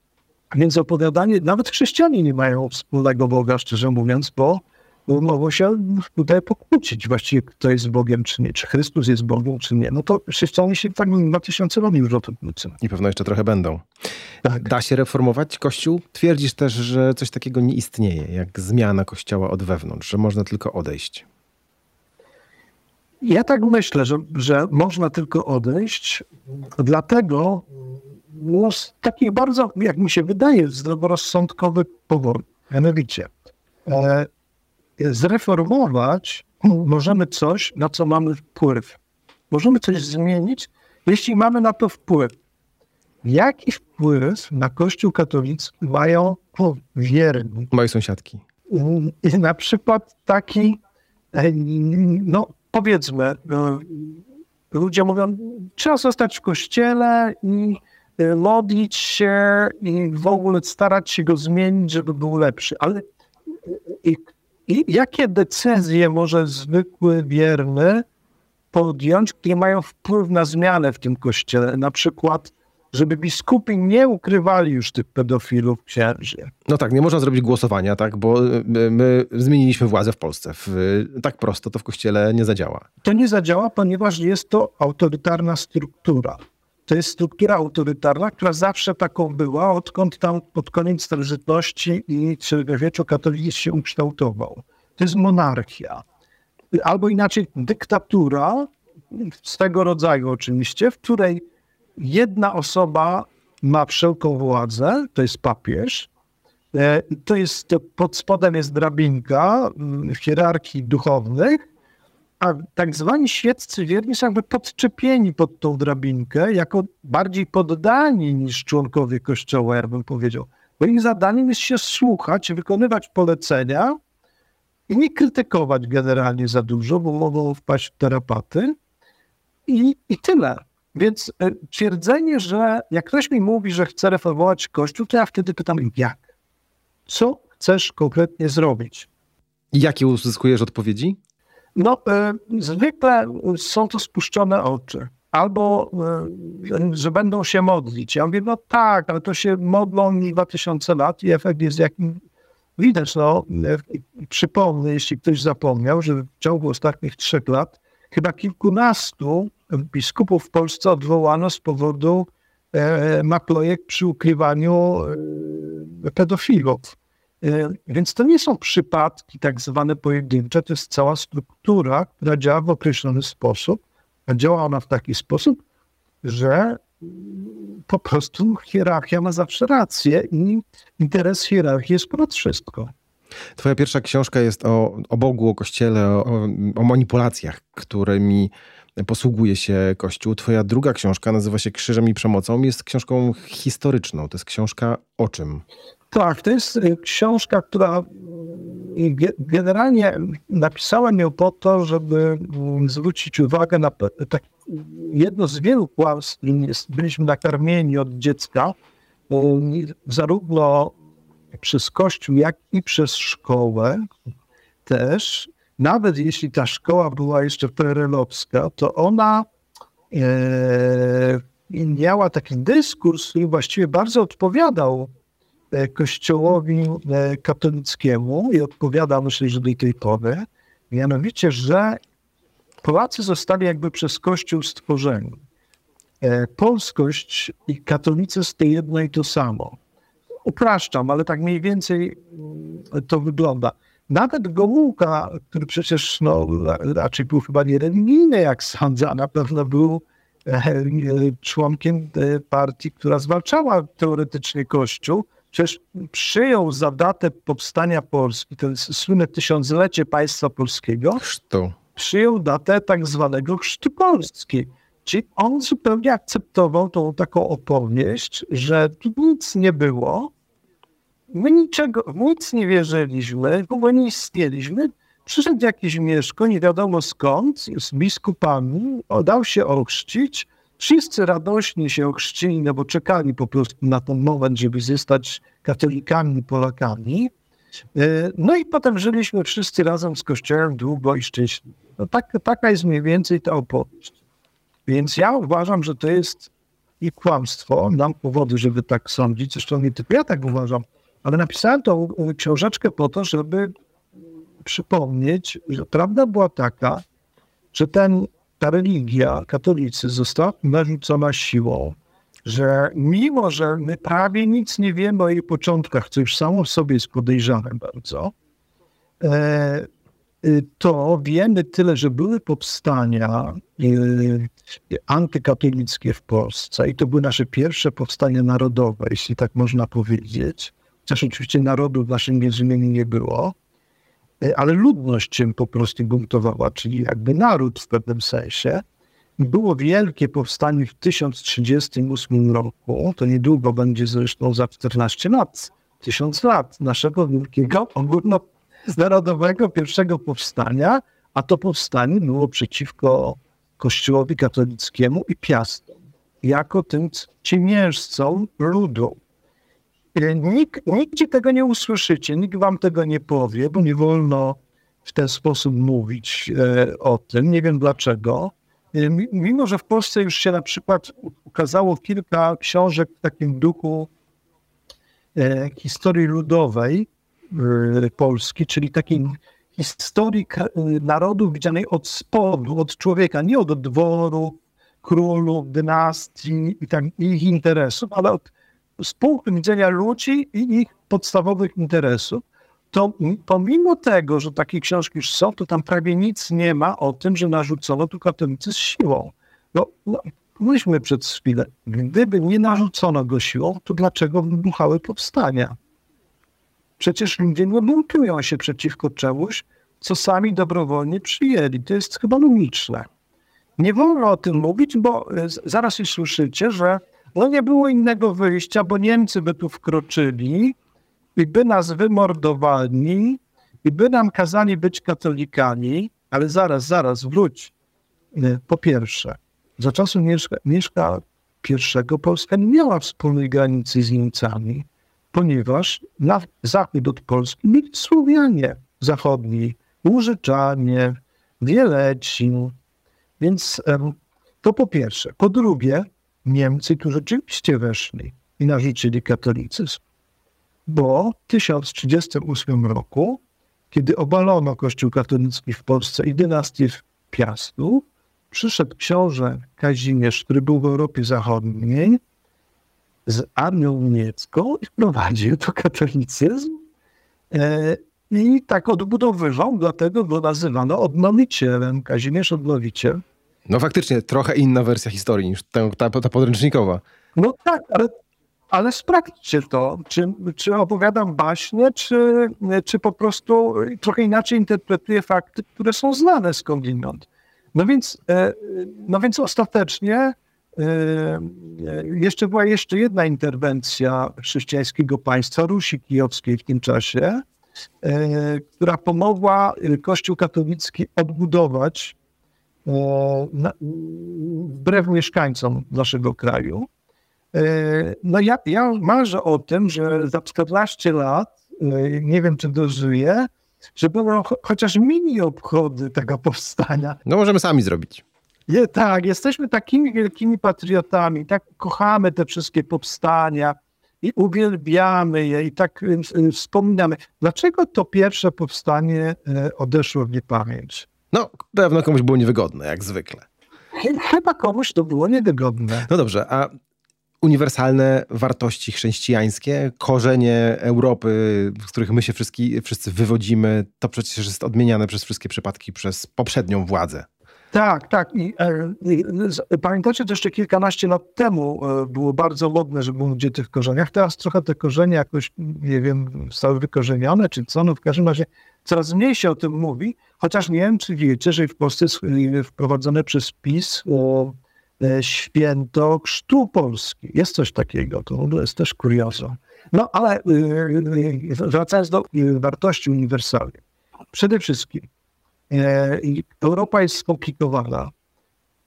Więc opowiadanie, nawet chrześcijanie nie mają wspólnego Boga, szczerze mówiąc, bo mogą się tutaj pokłócić właściwie, kto jest Bogiem, czy nie, czy Chrystus jest Bogiem, czy nie. No to chrześcijanie się tak na tysiące lat już o tym kłócą. I pewno jeszcze trochę będą. Tak. Da się reformować Kościół? Twierdzisz też, że coś takiego nie istnieje, jak zmiana Kościoła od wewnątrz, że można tylko odejść. Ja tak myślę, że, że można tylko odejść, dlatego no, z takich bardzo, jak mi się wydaje, zdroworozsądkowych powodów. Mianowicie, e, zreformować możemy coś, na co mamy wpływ. Możemy coś zmienić, jeśli mamy na to wpływ. Jaki wpływ na Kościół katolicki mają wierni. Moje sąsiadki. I na przykład taki, e, no powiedzmy, e, ludzie mówią, trzeba zostać w kościele i e, modlić się i w ogóle starać się go zmienić, żeby był lepszy. Ale i, i jakie decyzje może zwykły wierny podjąć, które mają wpływ na zmianę w tym kościele? Na przykład żeby biskupi nie ukrywali już tych pedofilów księży. No tak, nie można zrobić głosowania, tak, bo y, my zmieniliśmy władzę w Polsce. W, tak prosto to w kościele nie zadziała. To nie zadziała, ponieważ jest to autorytarna struktura. To jest struktura autorytarna, która zawsze taką była, odkąd tam pod koniec starożytności i średniowieczu katolicyzm się ukształtował. To jest monarchia. Albo inaczej dyktatura, z tego rodzaju oczywiście, w której jedna osoba ma wszelką władzę, to jest papież. E, to jest, pod spodem jest drabinka mm, w hierarchii duchownych, a tak zwani świeccy wierni są jakby podczepieni pod tą drabinkę, jako bardziej poddani niż członkowie kościoła, ja bym powiedział. Bo ich zadaniem jest się słuchać, wykonywać polecenia i nie krytykować generalnie za dużo, bo mogą wpaść w terapaty. I, i tyle. Więc e, twierdzenie, że jak ktoś mi mówi, że chce reformować Kościół, to ja wtedy pytam, jak? Co chcesz konkretnie zrobić? I jakie uzyskujesz odpowiedzi? No, y, zwykle są to spuszczone oczy. Albo, y, że będą się modlić. Ja mówię, no tak, ale to się modlą mi 2000 lat i efekt jest jakim widać. No, y, przypomnę, jeśli ktoś zapomniał, że w ciągu ostatnich trzech lat chyba kilkunastu biskupów w Polsce odwołano z powodu e, ma projekt przy ukrywaniu e, pedofilów. E, więc to nie są przypadki tak zwane pojedyncze, to jest cała struktura, która działa w określony sposób. A działa ona w taki sposób, że po prostu hierarchia ma zawsze rację i interes hierarchii jest ponad wszystko. Twoja pierwsza książka jest o, o Bogu, o Kościele, o, o manipulacjach, którymi posługuje się Kościół. Twoja druga książka nazywa się Krzyżem i Przemocą. Jest książką historyczną. To jest książka o czym? Tak, to jest y, książka, która y, generalnie napisałem ją po to, żeby mm, zwrócić uwagę na tak, jedno z wielu kłamstw, byliśmy nakarmieni od dziecka, y, zarówno przez Kościół, jak i przez szkołę też, nawet jeśli ta szkoła była jeszcze perelowska, to ona e, miała taki dyskurs, który właściwie bardzo odpowiadał e, kościołowi e, katolickiemu i odpowiada, myślę, że do tej pory, mianowicie, że Polacy zostali jakby przez Kościół stworzeni. E, polskość i katolicyzm to jedno i to samo. Upraszczam, ale tak mniej więcej mm, to wygląda. Nawet Gomułka, który przecież no, raczej był chyba nie religijny, jak sądzę, a na pewno był e, członkiem e, partii, która zwalczała teoretycznie Kościół, przecież przyjął za datę powstania Polski, to jest słynne tysiąclecie państwa polskiego, Chrztu. przyjął datę tak zwanego chrztu Polski. Czyli on zupełnie akceptował tą taką opowieść, że tu nic nie było, My niczego, nic nie wierzyliśmy, ogóle nie istnieliśmy. Przyszedł jakiś mieszko, nie wiadomo skąd, z biskupami, dał się ochrzcić. Wszyscy radośnie się ochrzcili, no bo czekali po prostu na ten moment, żeby zostać katolikami, Polakami. E, no i potem żyliśmy wszyscy razem z Kościołem długo i szczęśliwie. No tak, taka jest mniej więcej ta opowieść. Więc ja uważam, że to jest i kłamstwo. Mam powody, żeby tak sądzić. Zresztą nie tylko ja tak uważam. Ale napisałem tą książeczkę po to, żeby przypomnieć, że prawda była taka, że ten, ta religia, katolicy, została narzucona siłą, że mimo, że my prawie nic nie wiemy o jej początkach, co już samo w sobie jest podejrzane bardzo, e, to wiemy tyle, że były powstania y, antykatolickie w Polsce i to były nasze pierwsze powstania narodowe, jeśli tak można powiedzieć chociaż oczywiście narodu w naszym międzymieniu nie było, e, ale ludność się po prostu buntowała, czyli jakby naród w pewnym sensie. Było wielkie powstanie w 1038 roku, to niedługo będzie zresztą za 14 lat, tysiąc lat naszego wielkiego ogólnonarodowego pierwszego powstania, a to powstanie było przeciwko Kościołowi katolickiemu i piastom, jako tym ciemiężcom ludu. Nikt, nigdzie tego nie usłyszycie, nikt wam tego nie powie, bo nie wolno w ten sposób mówić e, o tym. Nie wiem dlaczego. E, mimo, że w Polsce już się na przykład ukazało kilka książek w takim duchu e, historii ludowej Polski, czyli takiej historii narodu widzianej od spodu, od człowieka, nie od dworu, królów, dynastii i tak, ich interesów, ale od, z punktu widzenia ludzi i ich podstawowych interesów to pomimo tego, że takie książki już są, to tam prawie nic nie ma o tym, że narzucono tu katolicy z siłą. No, no mówiliśmy przed chwilą, gdyby nie narzucono go siłą, to dlaczego wybuchały powstania? Przecież ludzie nie buntują się przeciwko czemuś, co sami dobrowolnie przyjęli. To jest chyba logiczne. Nie wolno o tym mówić, bo e, zaraz już słyszycie, że no nie było innego wyjścia, bo Niemcy by tu wkroczyli, i by nas wymordowali, i by nam kazali być katolikami, ale zaraz, zaraz, wróć. Po pierwsze, za czasów Mieszka, Mieszka I Polska nie miała wspólnej granicy z Niemcami, ponieważ na zachód od Polski byli Słowianie zachodni, Łużyczanie, Wieleci. Więc to po pierwsze. Po drugie, Niemcy tu rzeczywiście weszli i narzucili katolicyzm bo w 1038 roku, kiedy obalono Kościół katolicki w Polsce i dynastię Piastów, przyszedł książę Kazimierz, który był w Europie Zachodniej, z armią niemiecką i wprowadził to katolicyzm. E, I tak odbudowywał, dlatego go nazywano odnowicielem, Kazimierz Odnowiciel. No faktycznie, trochę inna wersja historii niż ta, ta, ta podręcznikowa. No tak, ale ale sprawdźcie to, czy, czy opowiadam baśnie, czy, czy po prostu trochę inaczej interpretuję fakty, które są znane skądinąd. No więc, e, no więc ostatecznie jeszcze była jeszcze jedna interwencja chrześcijańskiego państwa, Rusi Kijowskiej w tym czasie, e, która pomogła Kościół katolicki odbudować wbrew mieszkańcom naszego kraju. No ja, ja marzę o tym, że za 14 lat, nie wiem czy dożyję, że będą chociaż mini obchody tego powstania. No możemy sami zrobić. Je, tak, jesteśmy takimi wielkimi patriotami, tak kochamy te wszystkie powstania i uwielbiamy je i tak y, wspominamy. Dlaczego to pierwsze powstanie odeszło w niepamięć? No, pewno komuś było niewygodne, jak zwykle. Chyba komuś to było niewygodne. No dobrze, a uniwersalne wartości chrześcijańskie, korzenie Europy, z których my się wszyscy, wszyscy wywodzimy, to przecież jest odmieniane przez wszystkie przypadki przez poprzednią władzę. Tak, tak. I, e, i, pamiętacie, to jeszcze kilkanaście lat temu e, było bardzo modne, żeby mówić o tych korzeniach. Teraz trochę te korzenie jakoś, nie wiem, zostały wykorzenione, czy co. No w każdym razie coraz mniej się o tym mówi, chociaż nie wiem, czy wiecie, że w Polsce jest wprowadzone przez PiS E, święto Chrztu Polski. Jest coś takiego, to jest też kuriozum. No ale e, e, wracając do wartości uniwersalnych. Przede wszystkim Europa jest skomplikowana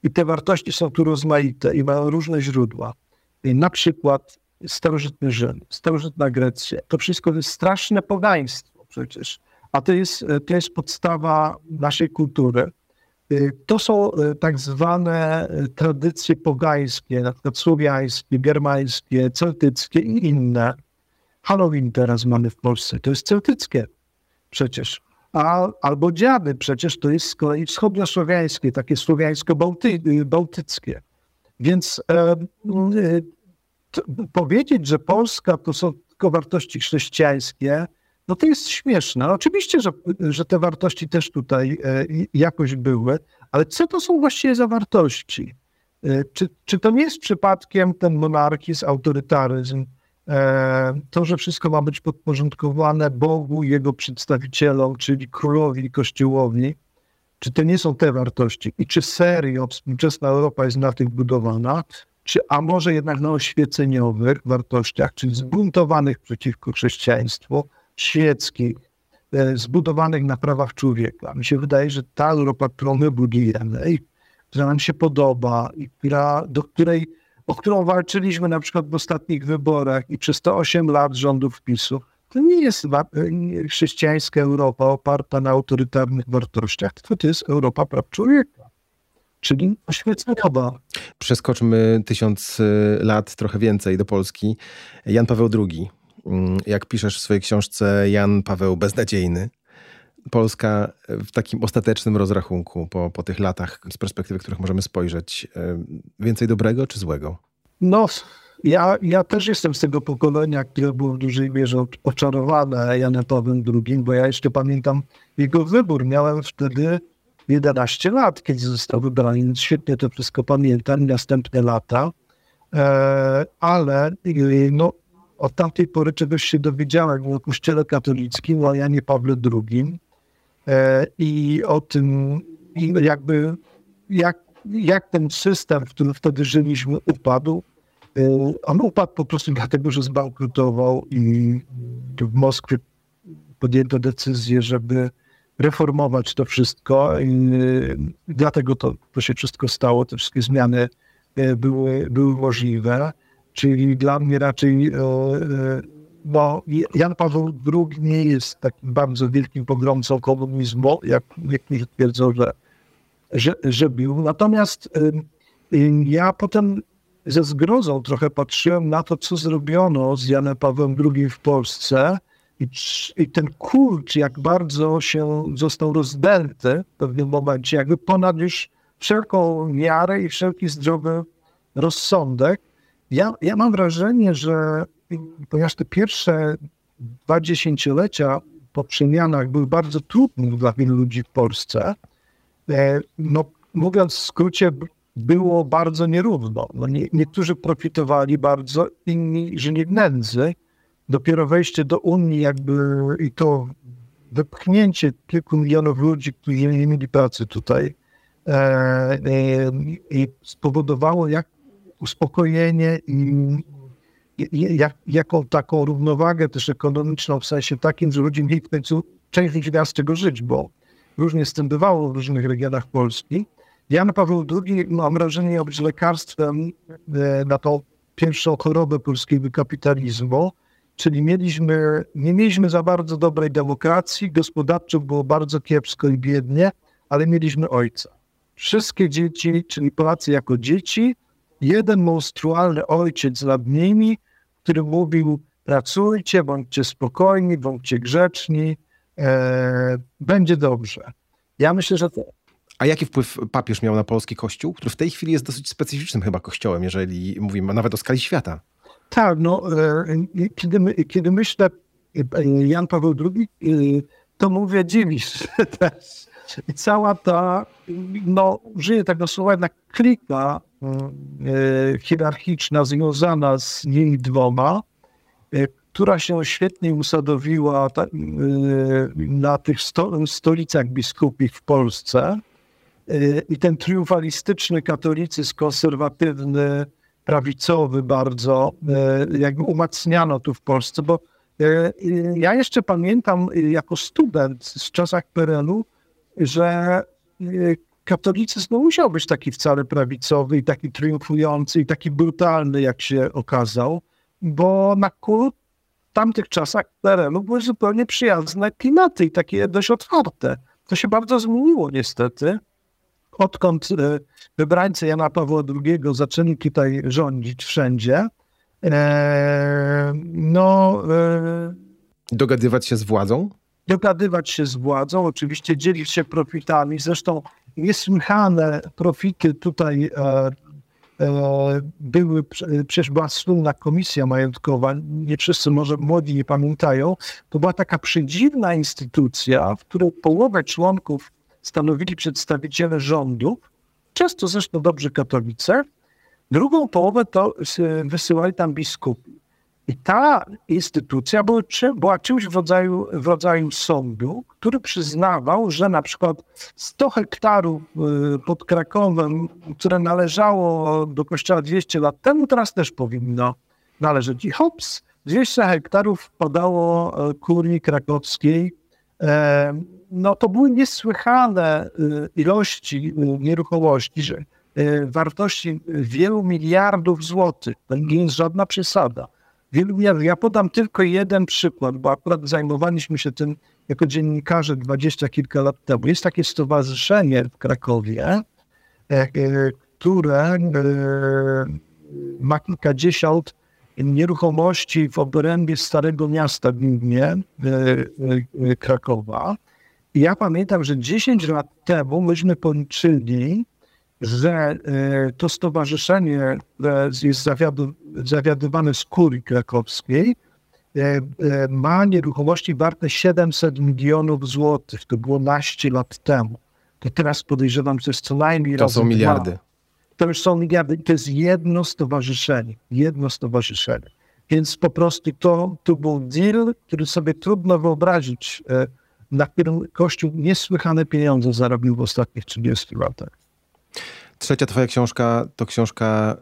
i te wartości są tu rozmaite i mają różne źródła. Na przykład starożytny Rzym, starożytna Grecja. To wszystko jest straszne pogaństwo przecież. A to jest, to jest podstawa naszej kultury. Y, to są y, tak zwane tradycje pogańskie, na przykład słowiańskie, germańskie, celtyckie i inne. Halloween teraz mamy w Polsce, to jest celtyckie przecież. A, albo dziady przecież to jest z kolei wschodniosłowiańskie, takie słowiańsko-bałtyckie. Więc e, to, powiedzieć, że Polska to są tylko wartości chrześcijańskie, no to jest śmieszne. Oczywiście, że, że te wartości też tutaj e, jakoś były, ale co to są właściwie za wartości? E, czy, czy to nie jest przypadkiem ten monarchizm, autorytaryzm, e, to, że wszystko ma być podporządkowane Bogu, jego przedstawicielom, czyli królowi i kościołowi? Czy to nie są te wartości? I czy serio współczesna Europa jest na tych budowana? czy a może jednak na oświeceniowych wartościach, czyli zbuntowanych przeciwko chrześcijaństwu, świeckich, e, zbudowanych na prawach człowieka. Mi się wydaje, że ta Europa, którą my budujemy która nam się podoba i która, do której, o którą walczyliśmy na przykład w ostatnich wyborach i przez te 8 lat rządów PiSu, to nie jest chrześcijańska Europa oparta na autorytarnych wartościach, tylko to jest Europa praw człowieka, czyli oświeceniowa. Przeskoczmy tysiąc y, lat, trochę więcej do Polski. Jan Paweł II. Mm, jak piszesz w swojej książce Jan Paweł Beznadziejny, Polska w takim ostatecznym rozrachunku po, po tych latach, z perspektywy których możemy spojrzeć, y, więcej dobrego czy złego? No, ja, ja też jestem z tego pokolenia, które było w dużej mierze oczarowane Janem Pawłem II, bo ja jeszcze pamiętam jego wybór. Miałem wtedy 11 lat, kiedy został wybrany, więc świetnie to wszystko pamiętam, następne lata. E, ale no, od tamtej pory czegoś się dowiedziałem o Kościele katolickim, o Janie Pawle II e, i o tym, jakby jak, jak ten system, w którym wtedy żyliśmy, upadł Y, on upadł po prostu dlatego, że zbankrutował i w Moskwie podjęto decyzję, żeby reformować to wszystko i dlatego to, to się wszystko stało, te wszystkie zmiany były, były możliwe. Czyli dla mnie raczej, bo Jan Paweł II nie jest takim bardzo wielkim pogromcą komunizmu, jak niektórzy twierdzą, że, że, że był. Natomiast ja potem ze zgrozą trochę patrzyłem na to, co zrobiono z Janem Pawłem II w Polsce i, i ten kult, jak bardzo się został rozdęty w pewnym momencie, jakby ponad już wszelką miarę i wszelki zdrowy rozsądek. Ja, ja mam wrażenie, że ponieważ te pierwsze dwa dziesięciolecia po przemianach były bardzo trudne dla wielu ludzi w Polsce, e, no mówiąc w skrócie, było bardzo nierówno. No nie, niektórzy profitowali bardzo, inni żyli w nędzy. Dopiero wejście do Unii jakby i to wypchnięcie kilku milionów ludzi, którzy nie mieli pracy tutaj e, e, i spowodowało jak uspokojenie i jak, jaką taką równowagę też ekonomiczną w sensie takim, że ludzie mieli w końcu część miała z czego żyć, bo różnie z tym bywało w różnych regionach Polski. Jan Paweł II, mam wrażenie, być lekarstwem na tą pierwszą chorobę polskiego kapitalizmu, czyli mieliśmy, nie mieliśmy za bardzo dobrej demokracji, gospodarczo było bardzo kiepsko i biednie, ale mieliśmy ojca. Wszystkie dzieci, czyli Polacy jako dzieci, jeden monstrualny ojciec nad nimi, który mówił pracujcie, bądźcie spokojni, bądźcie grzeczni, e, będzie dobrze. Ja myślę, że to, a jaki wpływ papież miał na polski kościół, który w tej chwili jest dosyć specyficznym chyba kościołem, jeżeli mówimy nawet o skali świata? Tak, no, e, kiedy, kiedy myślę e, Jan Paweł II, e, to mówię dziwisz też. I cała ta, no, użyję tego słowa, jednak klika hierarchiczna związana z nimi dwoma, która się świetnie usadowiła na tych stolicach biskupich w Polsce, i ten triumfalistyczny katolicyzm konserwatywny, prawicowy bardzo, e, jakby umacniano tu w Polsce, bo e, ja jeszcze pamiętam jako student z czasach PRL-u, że e, katolicyzm no, musiał być taki wcale prawicowy i taki triumfujący i taki brutalny, jak się okazał, bo na kult w tamtych czasach PRL-u były zupełnie przyjazne klimaty i takie dość otwarte. To się bardzo zmieniło niestety odkąd e, wybrańcy Jana Pawła II zaczęli tutaj rządzić wszędzie, e, no... E, dogadywać się z władzą? Dogadywać się z władzą, oczywiście dzielić się profitami. Zresztą niesłychane profity tutaj były, przecież była słynna komisja majątkowa, nie wszyscy może młodzi nie pamiętają, to była taka przedziwna instytucja, w której połowę członków stanowili przedstawiciele rządu, często zresztą dobrzy katolicy. Drugą połowę to wysyłali tam biskupi. I ta instytucja była, była czymś w rodzaju, w rodzaju sądu, który przyznawał, że na przykład 100 hektarów y, pod Krakowem, które należało do kościoła 200 lat temu, teraz też powinno należeć. I hops, 200 hektarów wpadało e, kurii krakowskiej. E, no to były niesłychane y, ilości y, nieruchomości, że wartości wielu miliardów złotych. To nie jest żadna przesada wielu Ja podam tylko jeden przykład, bo akurat zajmowaliśmy się tym jako dziennikarze dwadzieścia kilka lat temu. Jest takie stowarzyszenie w Krakowie, e, e, które e, ma kilkadziesiąt nieruchomości w obrębie Starego Miasta głównie Krakowa. I ja pamiętam, że 10 lat temu myśmy policzyli, że e, to stowarzyszenie jest zawiadu, zawiadywane z kurii krakowskiej, e, e, ma nieruchomości warte 700 milionów złotych. To było naście lat temu. To teraz podejrzewam, że jest co najmniej To są miliardy. Dwa. To już są miliardy. To jest jedno stowarzyszenie. Jedno stowarzyszenie. Więc po prostu to, to był deal, który sobie trudno wyobrazić, na którym Kościół niesłychane pieniądze zarobił w ostatnich 30 latach. Trzecia twoja książka to książka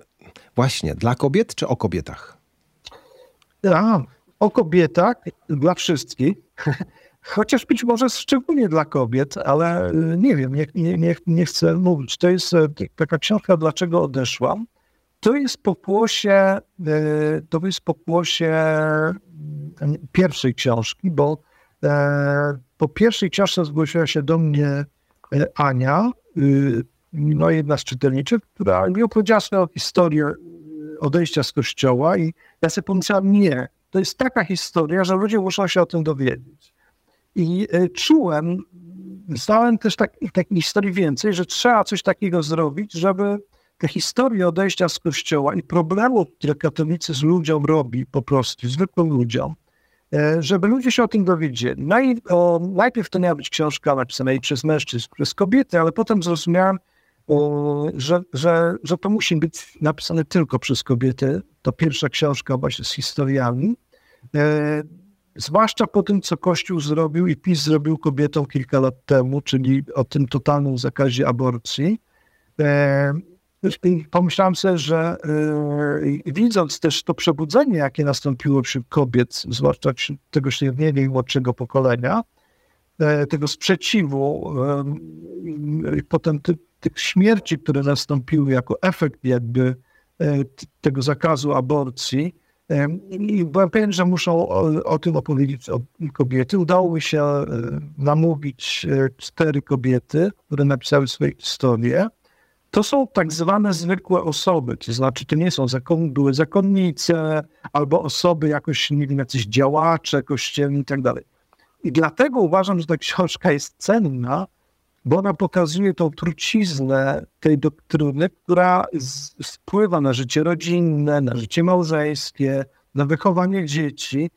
właśnie dla kobiet czy o kobietach? A, o kobietach dla wszystkich. Chociaż być może szczególnie dla kobiet, ale y, nie wiem, nie, nie, nie chcę mówić. To jest e, taka książka Dlaczego odeszłam. To jest pokłosie, e, to jest pokłosie mm, pierwszej książki, bo e, po pierwszej książce zgłosiła się do mnie Ania, y, no, jedna z czytelniczek, która mi opowiedziała swoją historię odejścia z kościoła i ja sobie pomyślałem, nie, to jest taka historia, że ludzie muszą się o tym dowiedzieć. I y, czułem, znałem też tak, takiej historii więcej, że trzeba coś takiego zrobić, żeby te historie odejścia z kościoła i problemów, które katolicyzm ludziom robi po prostu, zwykłym ludziom, e, żeby ludzie się o tym dowiedzieli. No i o, najpierw to miała być książka napisana i przez mężczyzn, przez kobiety, ale potem zrozumiałem, że, że, że to musi być napisane tylko przez kobiety. To pierwsza książka właśnie z historiami. E, zwłaszcza po tym, co Kościół zrobił i PiS zrobił kobietom kilka lat temu, czyli o tym totalnym zakazie aborcji. E, pomyślałem sobie, że e, widząc też to przebudzenie, jakie nastąpiło wśród kobiet, zwłaszcza wśród tego średniego i młodszego pokolenia, e, tego sprzeciwu, e, potem ty, tych śmierci, które nastąpiły jako efekt jakby e, tego zakazu aborcji. E, I byłem pewien, że muszą o, o tym opowiedzieć kobiety. Udało mi się e, namówić cztery kobiety, które napisały swoje historie. To są tak zwane zwykłe osoby, to znaczy to nie są zakon, były zakonnice albo osoby jakoś, nie wiem, jacyś działacze kościelni i tak dalej. I dlatego uważam, że ta książka jest cenna, bo ona pokazuje tą truciznę tej doktryny, która wpływa na życie rodzinne, na życie małżeńskie, na wychowanie dzieci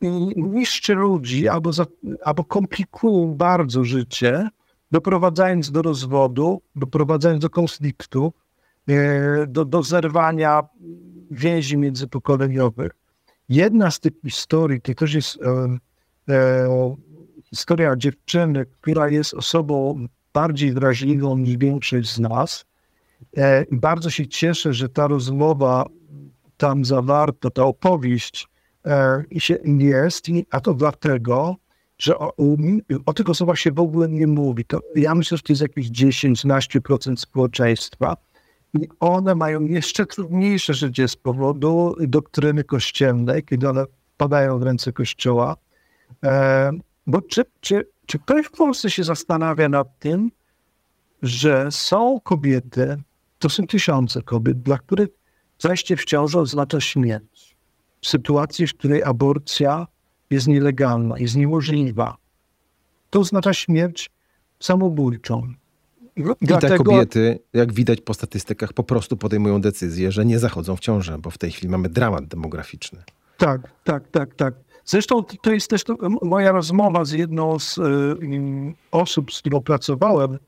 i niszczy ludzi albo, za, albo komplikują bardzo życie, doprowadzając do rozwodu, doprowadzając do konfliktu, e, do, do zerwania więzi międzypokoleniowych. Jedna z tych historii, to też jest historia dziewczyny, która jest osobą bardziej wrażliwą niż większość z nas. E, bardzo się cieszę, że ta rozmowa tam zawarta, ta opowieść e, jest, a to dlatego, że o, o tych osobach się w ogóle nie mówi. To, ja myślę, że to jest jakieś 10-12% społeczeństwa. I one mają jeszcze trudniejsze życie z powodu doktryny kościelnej, kiedy one padają w ręce kościoła. E, bo czy, czy, czy ktoś w Polsce się zastanawia nad tym, że są kobiety, to są tysiące kobiet, dla których zajście w ciążę oznacza śmierć. W sytuacji, w której aborcja jest nielegalna, jest niemożliwa, to oznacza śmierć samobójczą. I Dlatego... te kobiety, jak widać po statystykach, po prostu podejmują decyzję, że nie zachodzą w ciążę, bo w tej chwili mamy dramat demograficzny. Tak, tak, tak, tak. Zresztą to jest też to, moja rozmowa z jedną z y, osób, z którą pracowałem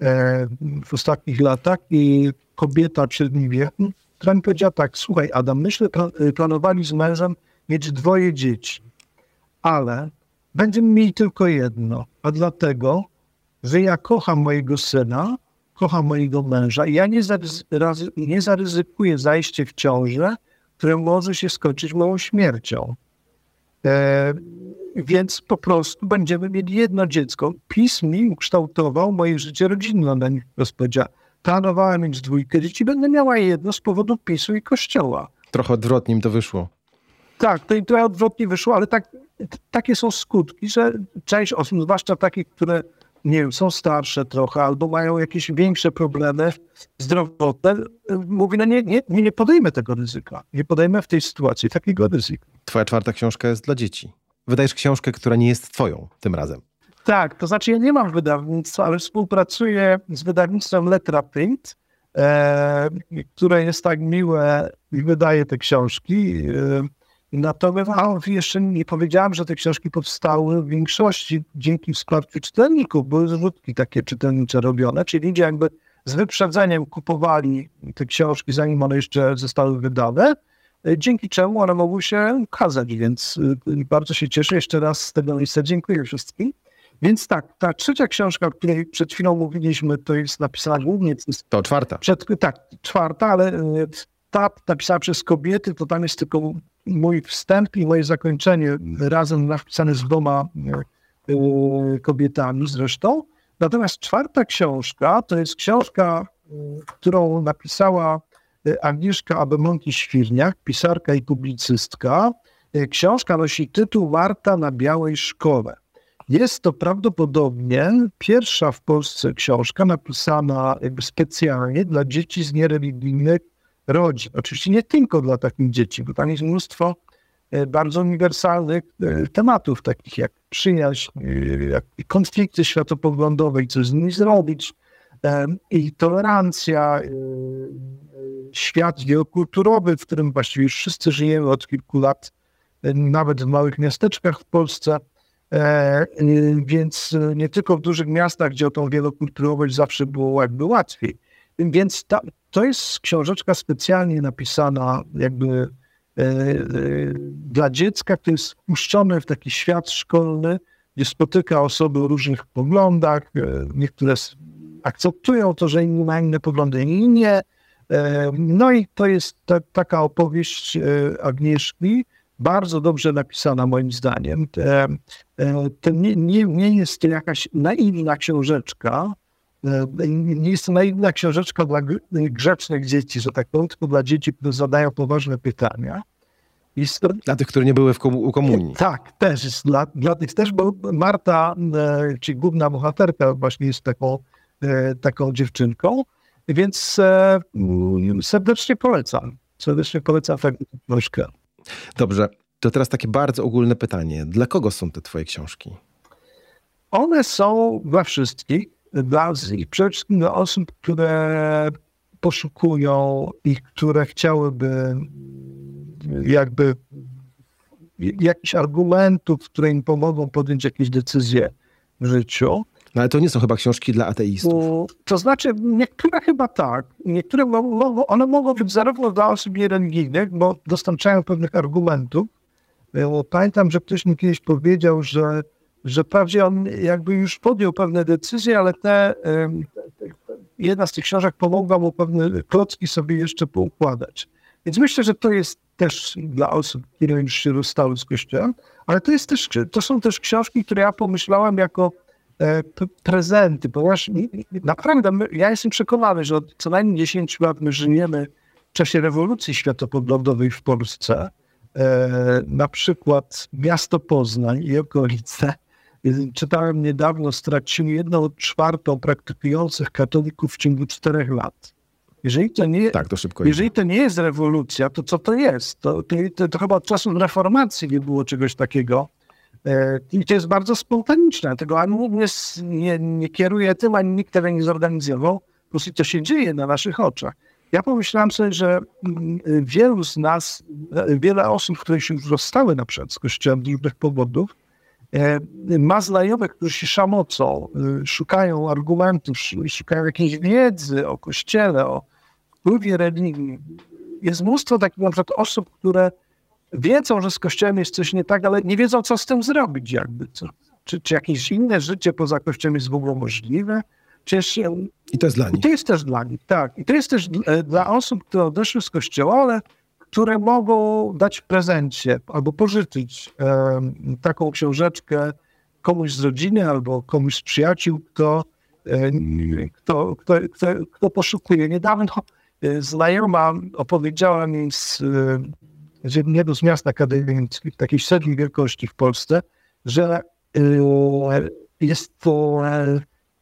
e, w ostatnich latach i kobieta w średnim wieku która mi powiedziała tak, słuchaj Adam, myśmy planowali z mężem mieć dwoje dzieci, ale będziemy mieli tylko jedno, a dlatego, że ja kocham mojego syna, kocham mojego męża i ja nie, zaryzy nie zaryzykuję zajście w ciążę, które może się skończyć moją śmiercią. E, więc po prostu będziemy mieli jedno dziecko. PiS mi ukształtował moje życie rodzinne, na nich powiedziała. Planowałem mieć dwójkę dzieci, będę miała jedno z powodu PiSu i Kościoła. Trochę odwrotnie im to wyszło. Tak, to i trochę odwrotnie wyszło, ale tak, takie są skutki, że część osób, zwłaszcza takich, które nie wiem, są starsze trochę albo mają jakieś większe problemy zdrowotne, mówi, no nie, nie, nie podejmę tego ryzyka. Nie podejmę w tej sytuacji takiego ryzyka. Twoja czwarta książka jest dla dzieci. Wydajesz książkę, która nie jest twoją tym razem. Tak, to znaczy ja nie mam wydawnictwa, ale współpracuję z wydawnictwem Letra Print, e, które jest tak miłe i wydaje te książki. E, Natomiast a, jeszcze nie powiedziałem, że te książki powstały w większości dzięki wsparciu czytelników. Były zrzutki takie czytelnicze robione, czyli ludzie jakby z wyprzedzeniem kupowali te książki, zanim one jeszcze zostały wydane, e, dzięki czemu one mogły się ukazać, więc e, bardzo się cieszę. Jeszcze raz z tego miejsca dziękuję wszystkim. Więc tak, ta trzecia książka, o której przed chwilą mówiliśmy, to jest napisana głównie... To czwarta. Przed, tak, czwarta, ale e, ta napisana przez kobiety, to tam jest tylko mój wstęp i moje zakończenie razem napisane z dwoma e, e, kobietami zresztą. Natomiast czwarta książka to jest książka, e, którą napisała Agnieszka Abemonki-Świrniak, pisarka i publicystka. Książka nosi tytuł Marta na białej szkole. Jest to prawdopodobnie pierwsza w Polsce książka napisana specjalnie dla dzieci z niereligijnych rodzin. Oczywiście nie tylko dla takich dzieci, bo tam jest mnóstwo e, bardzo uniwersalnych e, tematów, takich jak przyjaźń, e, jak konflikty światopoglądowe i co z nimi zrobić, i tolerancja, świat wielokulturowy, w którym właściwie już wszyscy żyjemy od kilku lat, nawet w małych miasteczkach w Polsce. Więc nie tylko w dużych miastach, gdzie o tą wielokulturowość zawsze było jakby łatwiej. Więc ta, to jest książeczka specjalnie napisana jakby e, e, dla dziecka, które jest wpuszczone w taki świat szkolny, gdzie spotyka osoby o różnych poglądach. E, niektóre akceptują to, że inni mają inne poglądy, inni nie. E, no i to jest ta, taka opowieść e, Agnieszki, bardzo dobrze napisana moim zdaniem. E, to nie, nie, nie jest jakaś naiwna książeczka, E, nie jest to naiwna książeczka dla grzecznych dzieci, że tak powiem, tylko dla dzieci, które zadają poważne pytania. To... Dla tych, które nie były w u komunii. Tak, też jest dla, dla tych też, bo Marta, e, czyli główna bohaterka właśnie jest taką, e, taką dziewczynką, więc serdecznie polecam. Serdecznie polecam tę książkę. Dobrze, to teraz takie bardzo ogólne pytanie. Dla kogo są te twoje książki? One są dla wszystkich dla i przede wszystkim dla osób, które poszukują i które chciałyby jakby jakichś argumentów, które im pomogą podjąć jakieś decyzje w życiu. No ale to nie są chyba książki dla ateistów. To znaczy, niektóre chyba tak. Niektóre mogą, one mogą być zarówno dla osób niereligijnych, bo dostarczają pewnych argumentów. Pamiętam, że ktoś mi kiedyś powiedział, że że wprawdzie on jakby już podjął pewne decyzje, ale te, jedna z tych książek pomogła mu pewne klocki sobie jeszcze poukładać. Więc myślę, że to jest też dla osób, które już się rozstały z Kościołem, ale to, jest też, to są też książki, które ja pomyślałem jako e, prezenty, ponieważ naprawdę my, ja jestem przekonany, że od co najmniej 10 lat my żyjemy w czasie rewolucji światopoglądowej w Polsce. E, na przykład miasto Poznań i okolice Czytałem niedawno, straciły jedną czwartą praktykujących katolików w ciągu czterech lat. Jeżeli to nie, tak, to jeżeli to nie jest rewolucja, to co to jest? To, to, to chyba od czasu reformacji nie było czegoś takiego. E, I to jest bardzo spontaniczne. Tego ani nikt nie, nie, kieruje tym, ani nikt tego nie zorganizował. Po prostu to się dzieje na naszych oczach. Ja pomyślałem sobie, że mm, wielu z nas, wiele osób, które się już zostały na przykład z kościołem z różnych powodów, E, ma znajomych, którzy się szamocą, e, szukają argumentów, szukają jakiejś wiedzy o Kościele, o wpływie religii. jest mnóstwo takich na przykład osób, które wiedzą, że z Kościołem jest coś nie tak, ale nie wiedzą, co z tym zrobić jakby. Czy, czy jakieś inne życie poza Kościołem jest w ogóle możliwe? I to jest dla nich. I to jest też dla nich, tak. I to jest też e, dla osób, które odeszły z Kościoła, ale które mogą dać w prezencie albo pożyczyć e, taką książeczkę komuś z rodziny albo komuś z przyjaciół, kto, e, kto, kto, kto, kto poszukuje. Niedawno e, znajoma opowiedziała mi z, z jednego z miast akademickich, takiej średniej wielkości w Polsce, że jest to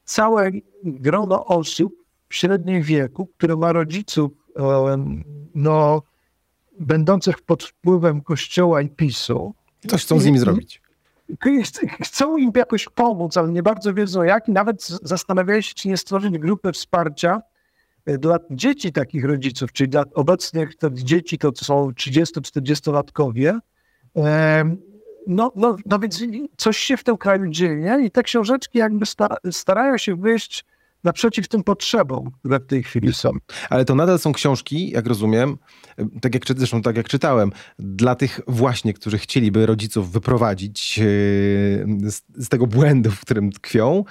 całe grono osób w średnim wieku, które ma rodziców no, będących pod wpływem Kościoła i PiSu. Coś chcą z nimi zrobić. Chcą im jakoś pomóc, ale nie bardzo wiedzą jak. I nawet zastanawiają się, czy nie stworzyć grupy wsparcia e, dla dzieci takich rodziców, czyli dla obecnych to dzieci, to są 30-40-latkowie. No, no, no więc coś się w tym kraju dzieje i te książeczki jakby starają się wyjść naprzeciw tym potrzebom, które w tej chwili są. Ale to nadal są książki, jak rozumiem, tak jak, zresztą tak jak czytałem, dla tych właśnie, którzy chcieliby rodziców wyprowadzić e, z, z tego błędu, w którym tkwią,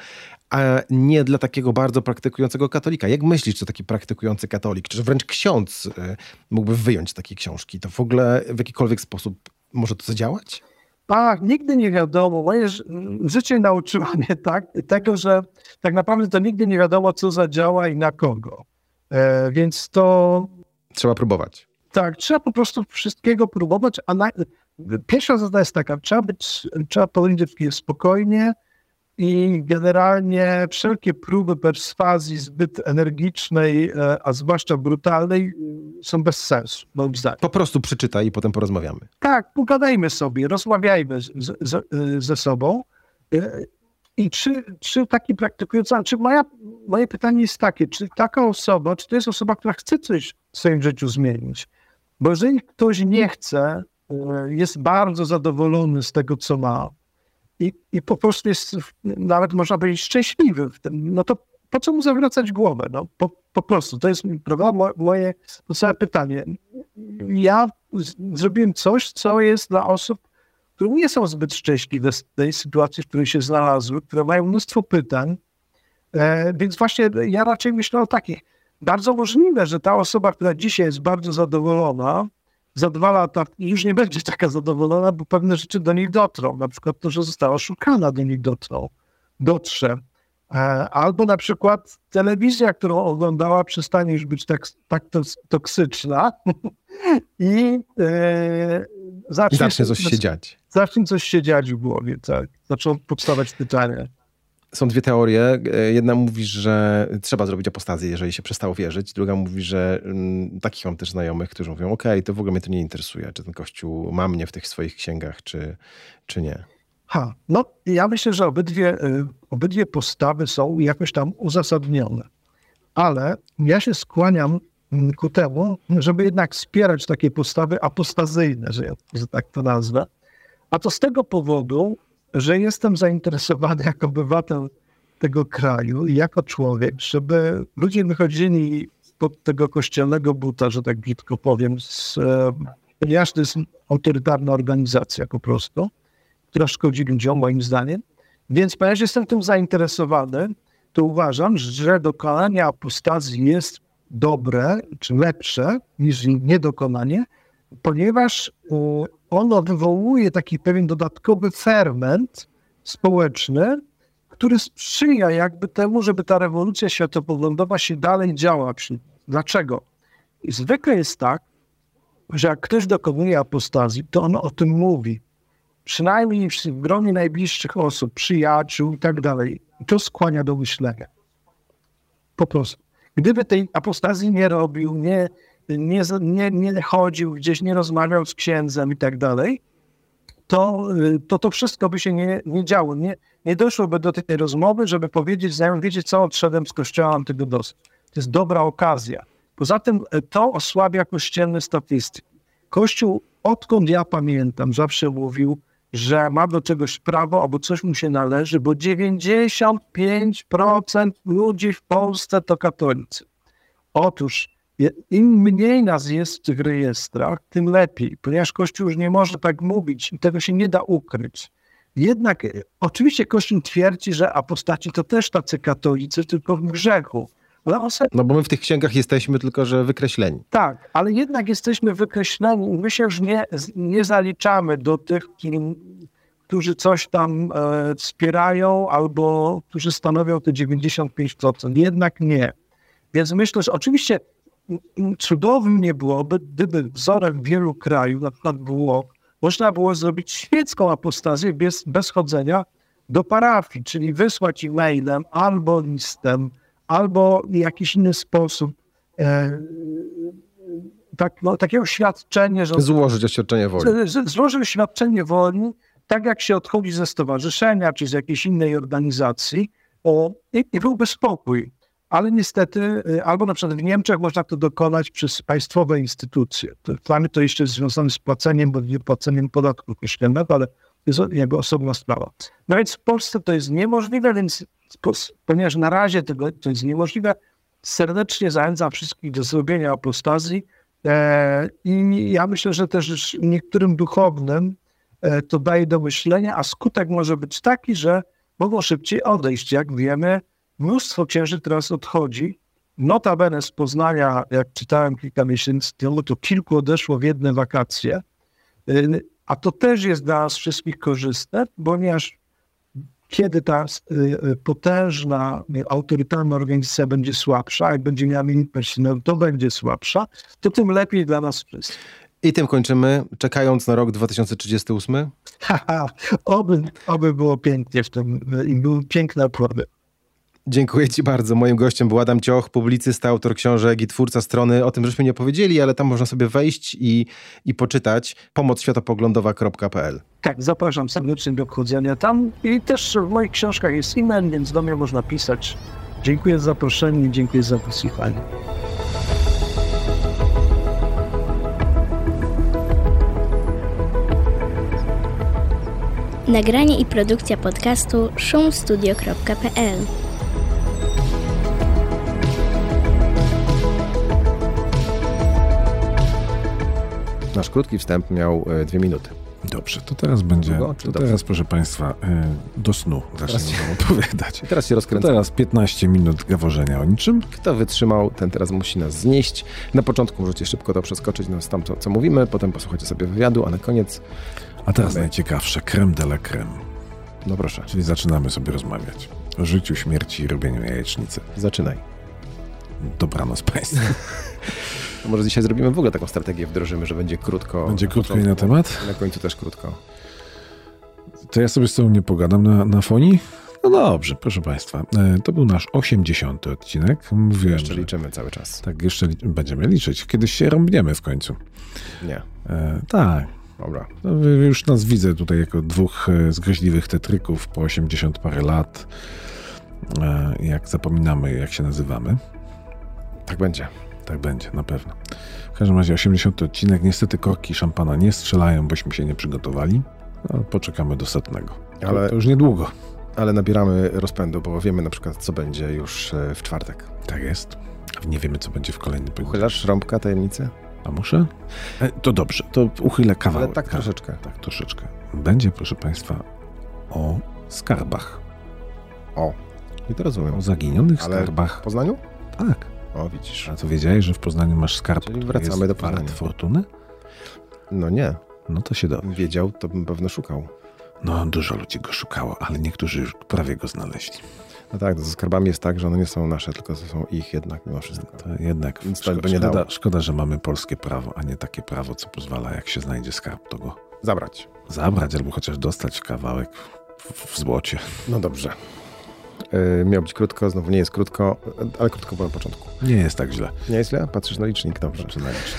a nie dla takiego bardzo praktykującego katolika. Jak myślisz, czy taki praktykujący katolik, czy wręcz ksiądz e, mógłby wyjąć takie książki? To w ogóle w jakikolwiek sposób może to zadziałać? Tak, nigdy nie wiadomo. Moje życie nauczyło mnie tak, tego, że tak naprawdę to nigdy nie wiadomo, co zadziała i na kogo. E, więc to. Trzeba próbować. Tak, trzeba po prostu wszystkiego próbować. A na... pierwsza zasada jest taka: trzeba być, trzeba powiedzieć spokojnie, i generalnie wszelkie próby perswazji zbyt energicznej, e, a zwłaszcza brutalnej, są bez sensu, moim zdaniem. Po prostu przeczytaj i potem porozmawiamy. Tak, pogadajmy sobie, rozmawiajmy z, z, e, ze sobą. E, I czy, czy taki praktykujący, czy moja, moje pytanie jest takie, czy taka osoba, czy to jest osoba, która chce coś w swoim życiu zmienić? Bo jeżeli ktoś nie chce, jest bardzo zadowolony z tego, co ma, i, i po prostu jest, nawet można powiedzieć, szczęśliwy w tym, no to po co mu zawracać głowę? No, po, po prostu, to jest prawda, moje całe pytanie. Ja zrobiłem coś, co jest dla osób, które nie są zbyt szczęśliwe z tej sytuacji, w której się znalazły, które mają mnóstwo pytań, e, więc właśnie ja raczej myślę o takich. Bardzo możliwe, że ta osoba, która dzisiaj jest bardzo zadowolona, za dwa lata już nie będzie taka zadowolona, bo pewne rzeczy do niej dotrą. Na przykład to, że została szukana, do niej dotrą, dotrze. E, albo na przykład telewizja, którą oglądała, przestanie już być tak, tak toksyczna i e, zacznie, zacznie coś się dziać. Zacznie coś się dziać w głowie, tak. Zaczną powstawać pytania są dwie teorie. Jedna mówi, że trzeba zrobić apostazję, jeżeli się przestało wierzyć. Druga mówi, że mm, takich mam też znajomych, którzy mówią, ok, to w ogóle mnie to nie interesuje, czy ten kościół ma mnie w tych swoich księgach, czy, czy nie. Ha, no ja myślę, że obydwie, y, obydwie postawy są jakoś tam uzasadnione. Ale ja się skłaniam mm, ku temu, żeby jednak wspierać takie postawy apostazyjne, że, że tak to nazwę. A to z tego powodu, że jestem zainteresowany jako obywatel tego kraju i jako człowiek, żeby ludzie wychodzili pod tego kościelnego buta, że tak brzydko powiem, z, e, ponieważ to jest autorytarna organizacja po prostu, która szkodzi ludziom moim zdaniem. Więc ponieważ jestem tym zainteresowany, to uważam, że dokonanie apostazji jest dobre, czy lepsze niż niedokonanie, ponieważ ono wywołuje taki pewien dodatkowy ferment społeczny, który sprzyja jakby temu, żeby ta rewolucja światopoglądowa się dalej działa. Dlaczego? I zwykle jest tak, że jak ktoś dokonuje apostazji, to on o tym mówi. Przynajmniej w gronie najbliższych osób, przyjaciół i tak dalej. To skłania do myślenia. Po prostu. Gdyby tej apostazji nie robił, nie, nie, nie, nie chodził gdzieś, nie rozmawiał z księdzem i tak dalej, to, to to wszystko by się nie, nie działo. Nie, nie doszłoby do tej rozmowy, żeby powiedzieć znajomym, wiecie co, odszedłem z kościoła, mam tego dosyć. To jest dobra okazja. Poza tym e, to osłabia kościelne statystyki. Kościół, odkąd ja pamiętam, zawsze mówił, że ma do czegoś prawo albo coś mu się należy, bo 95% ludzi w Polsce to katolicy. Otóż Im mniej nas jest w tych rejestrach, tym lepiej, ponieważ Kościół już nie może tak mówić i tego się nie da ukryć. Jednak oczywiście Kościół twierdzi, że apostaci to też tacy katolicy, tylko w grzechu. No bo my w tych księgach jesteśmy tylko, że wykreśleni. Tak, ale jednak jesteśmy wykreśleni my się już nie, nie zaliczamy do tych, którzy coś tam e, wspierają albo którzy stanowią te 95%. Jednak nie. Więc myślę, że oczywiście cudownym nie byłoby, gdyby wzorem wielu krajów, na przykład było, można było zrobić świecką apostazję bez, bez chodzenia do parafii, czyli wysłać e-mailem albo listem, albo w jakiś inny sposób e, tak, no, takiego oświadczenia, że... Złożyć oświadczenie woli. złożyć oświadczenie woli, tak jak się odchodzi ze stowarzyszenia, czy z jakiejś innej organizacji o, i, i byłby spokój. Ale niestety, y, albo na przykład w Niemczech można to dokonać przez państwowe instytucje. Mnie to jeszcze jest związane z płaceniem, bo nie płaceniem podatku kościelnego, ale jest jego osobna sprawa. No więc w Polsce to jest niemożliwe, więc ponieważ na razie tego, to jest niemożliwe, serdecznie zachęcam wszystkich do zrobienia apostazji e, i ja myślę, że też niektórym duchownym e, to daje do myślenia, a skutek może być taki, że mogą szybciej odejść. Jak wiemy, mnóstwo księży teraz odchodzi. Notabene z Poznania, jak czytałem kilka miesięcy temu, to kilku odeszło w jedne wakacje. E, a to też jest dla nas wszystkich korzystne, ponieważ kiedy ta y, y, potężna, autorytarna organizacja będzie słabsza, jak będzie miała mniej personelu, to będzie słabsza, to tym lepiej dla nas wszystkich. I tym kończymy, czekając na rok 2038. Haha, oby, oby było pięknie w tym i były piękne plody. Dziękuję Ci bardzo. Moim gościem był Adam Cioch, publicysta, autor książek i twórca strony. O tym żeśmy nie powiedzieli, ale tam można sobie wejść i, i poczytać pomocświatopoglądowa.pl. Tak, zapraszam serdecznie do wchodzenia tam i też w moich książkach jest e-mail, więc do mnie można pisać. Dziękuję za zaproszenie i dziękuję za wysłuchanie. Nagranie i produkcja podcastu szumstudio.pl Nasz krótki wstęp miał e, dwie minuty. Dobrze, to teraz będzie. Długo, to dobrze? teraz, proszę Państwa, e, do snu zaczniemy opowiadać. Teraz się rozkręcamy. Teraz 15 minut gaworzenia o niczym. Kto wytrzymał, ten teraz musi nas znieść. Na początku możecie szybko to przeskoczyć, no, tam co, co mówimy, potem posłuchajcie sobie wywiadu, a na koniec. A teraz mamy... najciekawsze, creme de la creme. No proszę. Czyli zaczynamy sobie rozmawiać o życiu, śmierci i robieniu jajecznicy. Zaczynaj. Dobranoc Państwu. To może dzisiaj zrobimy w ogóle taką strategię, wdrożymy, że będzie krótko. Będzie krótko i na temat? Na końcu też krótko. To ja sobie z tobą nie pogadam na, na fonii? No dobrze, proszę Państwa. E, to był nasz 80. odcinek. Mówiłem, jeszcze że, liczymy cały czas. Tak, jeszcze li będziemy liczyć. Kiedyś się rąbniemy w końcu. Nie. E, tak. Dobra. No, już nas widzę tutaj jako dwóch e, zgryźliwych tetryków po 80 parę lat. E, jak zapominamy, jak się nazywamy. Tak będzie. Tak będzie, na pewno. W każdym razie 80 odcinek. Niestety korki szampana nie strzelają, bośmy się nie przygotowali. No, poczekamy do setnego. Ale to już niedługo. Ale nabieramy rozpędu, bo wiemy na przykład, co będzie już e, w czwartek. Tak jest. Nie wiemy, co będzie w kolejny poniedziałek. Uchylasz rąbka tajemnicy? A muszę? E, to dobrze, to uchylę kawałek. Ale tak troszeczkę. Tak, troszeczkę. Będzie, proszę Państwa, o skarbach. O, i to rozumiem. O zaginionych Ale skarbach. w Poznaniu? Tak. O, widzisz. A to wiedziałeś, że w Poznaniu masz skarb, Czyli wracamy do Poznania. fortuny? No nie. No to się dowiesz. Wiedział, to bym pewno szukał. No, dużo ludzi go szukało, ale niektórzy już prawie go znaleźli. No tak, ze skarbami jest tak, że one nie są nasze, tylko są ich jednak mimo wszystko. To jednak Nic szko szkoda, szkoda, szkoda, że mamy polskie prawo, a nie takie prawo, co pozwala, jak się znajdzie skarb, to go zabrać. Zabrać albo chociaż dostać kawałek w, w złocie. No dobrze. Yy, miał być krótko, znowu nie jest krótko, ale krótko było na początku. Nie jest tak źle. Nie jest źle? Patrzysz na licznik? Dobrze. Patrzę na licznik.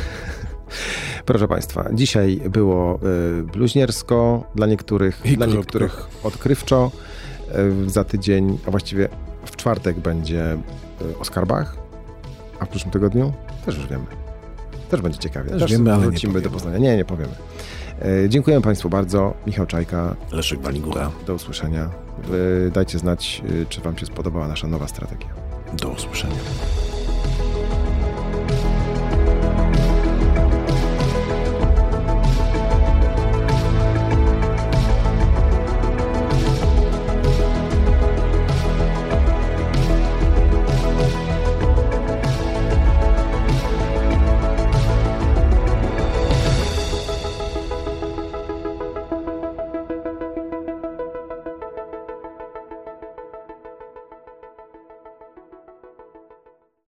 Proszę Państwa, dzisiaj było y, bluźniersko, dla niektórych, I dla niektórych odkrywczo. Y, za tydzień, a właściwie w czwartek będzie y, o skarbach, a w przyszłym tygodniu też już wiemy. Też będzie ciekawie. Też, też wiemy, ale wrócimy do Poznania. Nie, nie powiemy. E, dziękuję Państwu bardzo. Michał Czajka. Leszek Waligura. Do usłyszenia. E, dajcie znać, e, czy Wam się spodobała nasza nowa strategia. Do usłyszenia.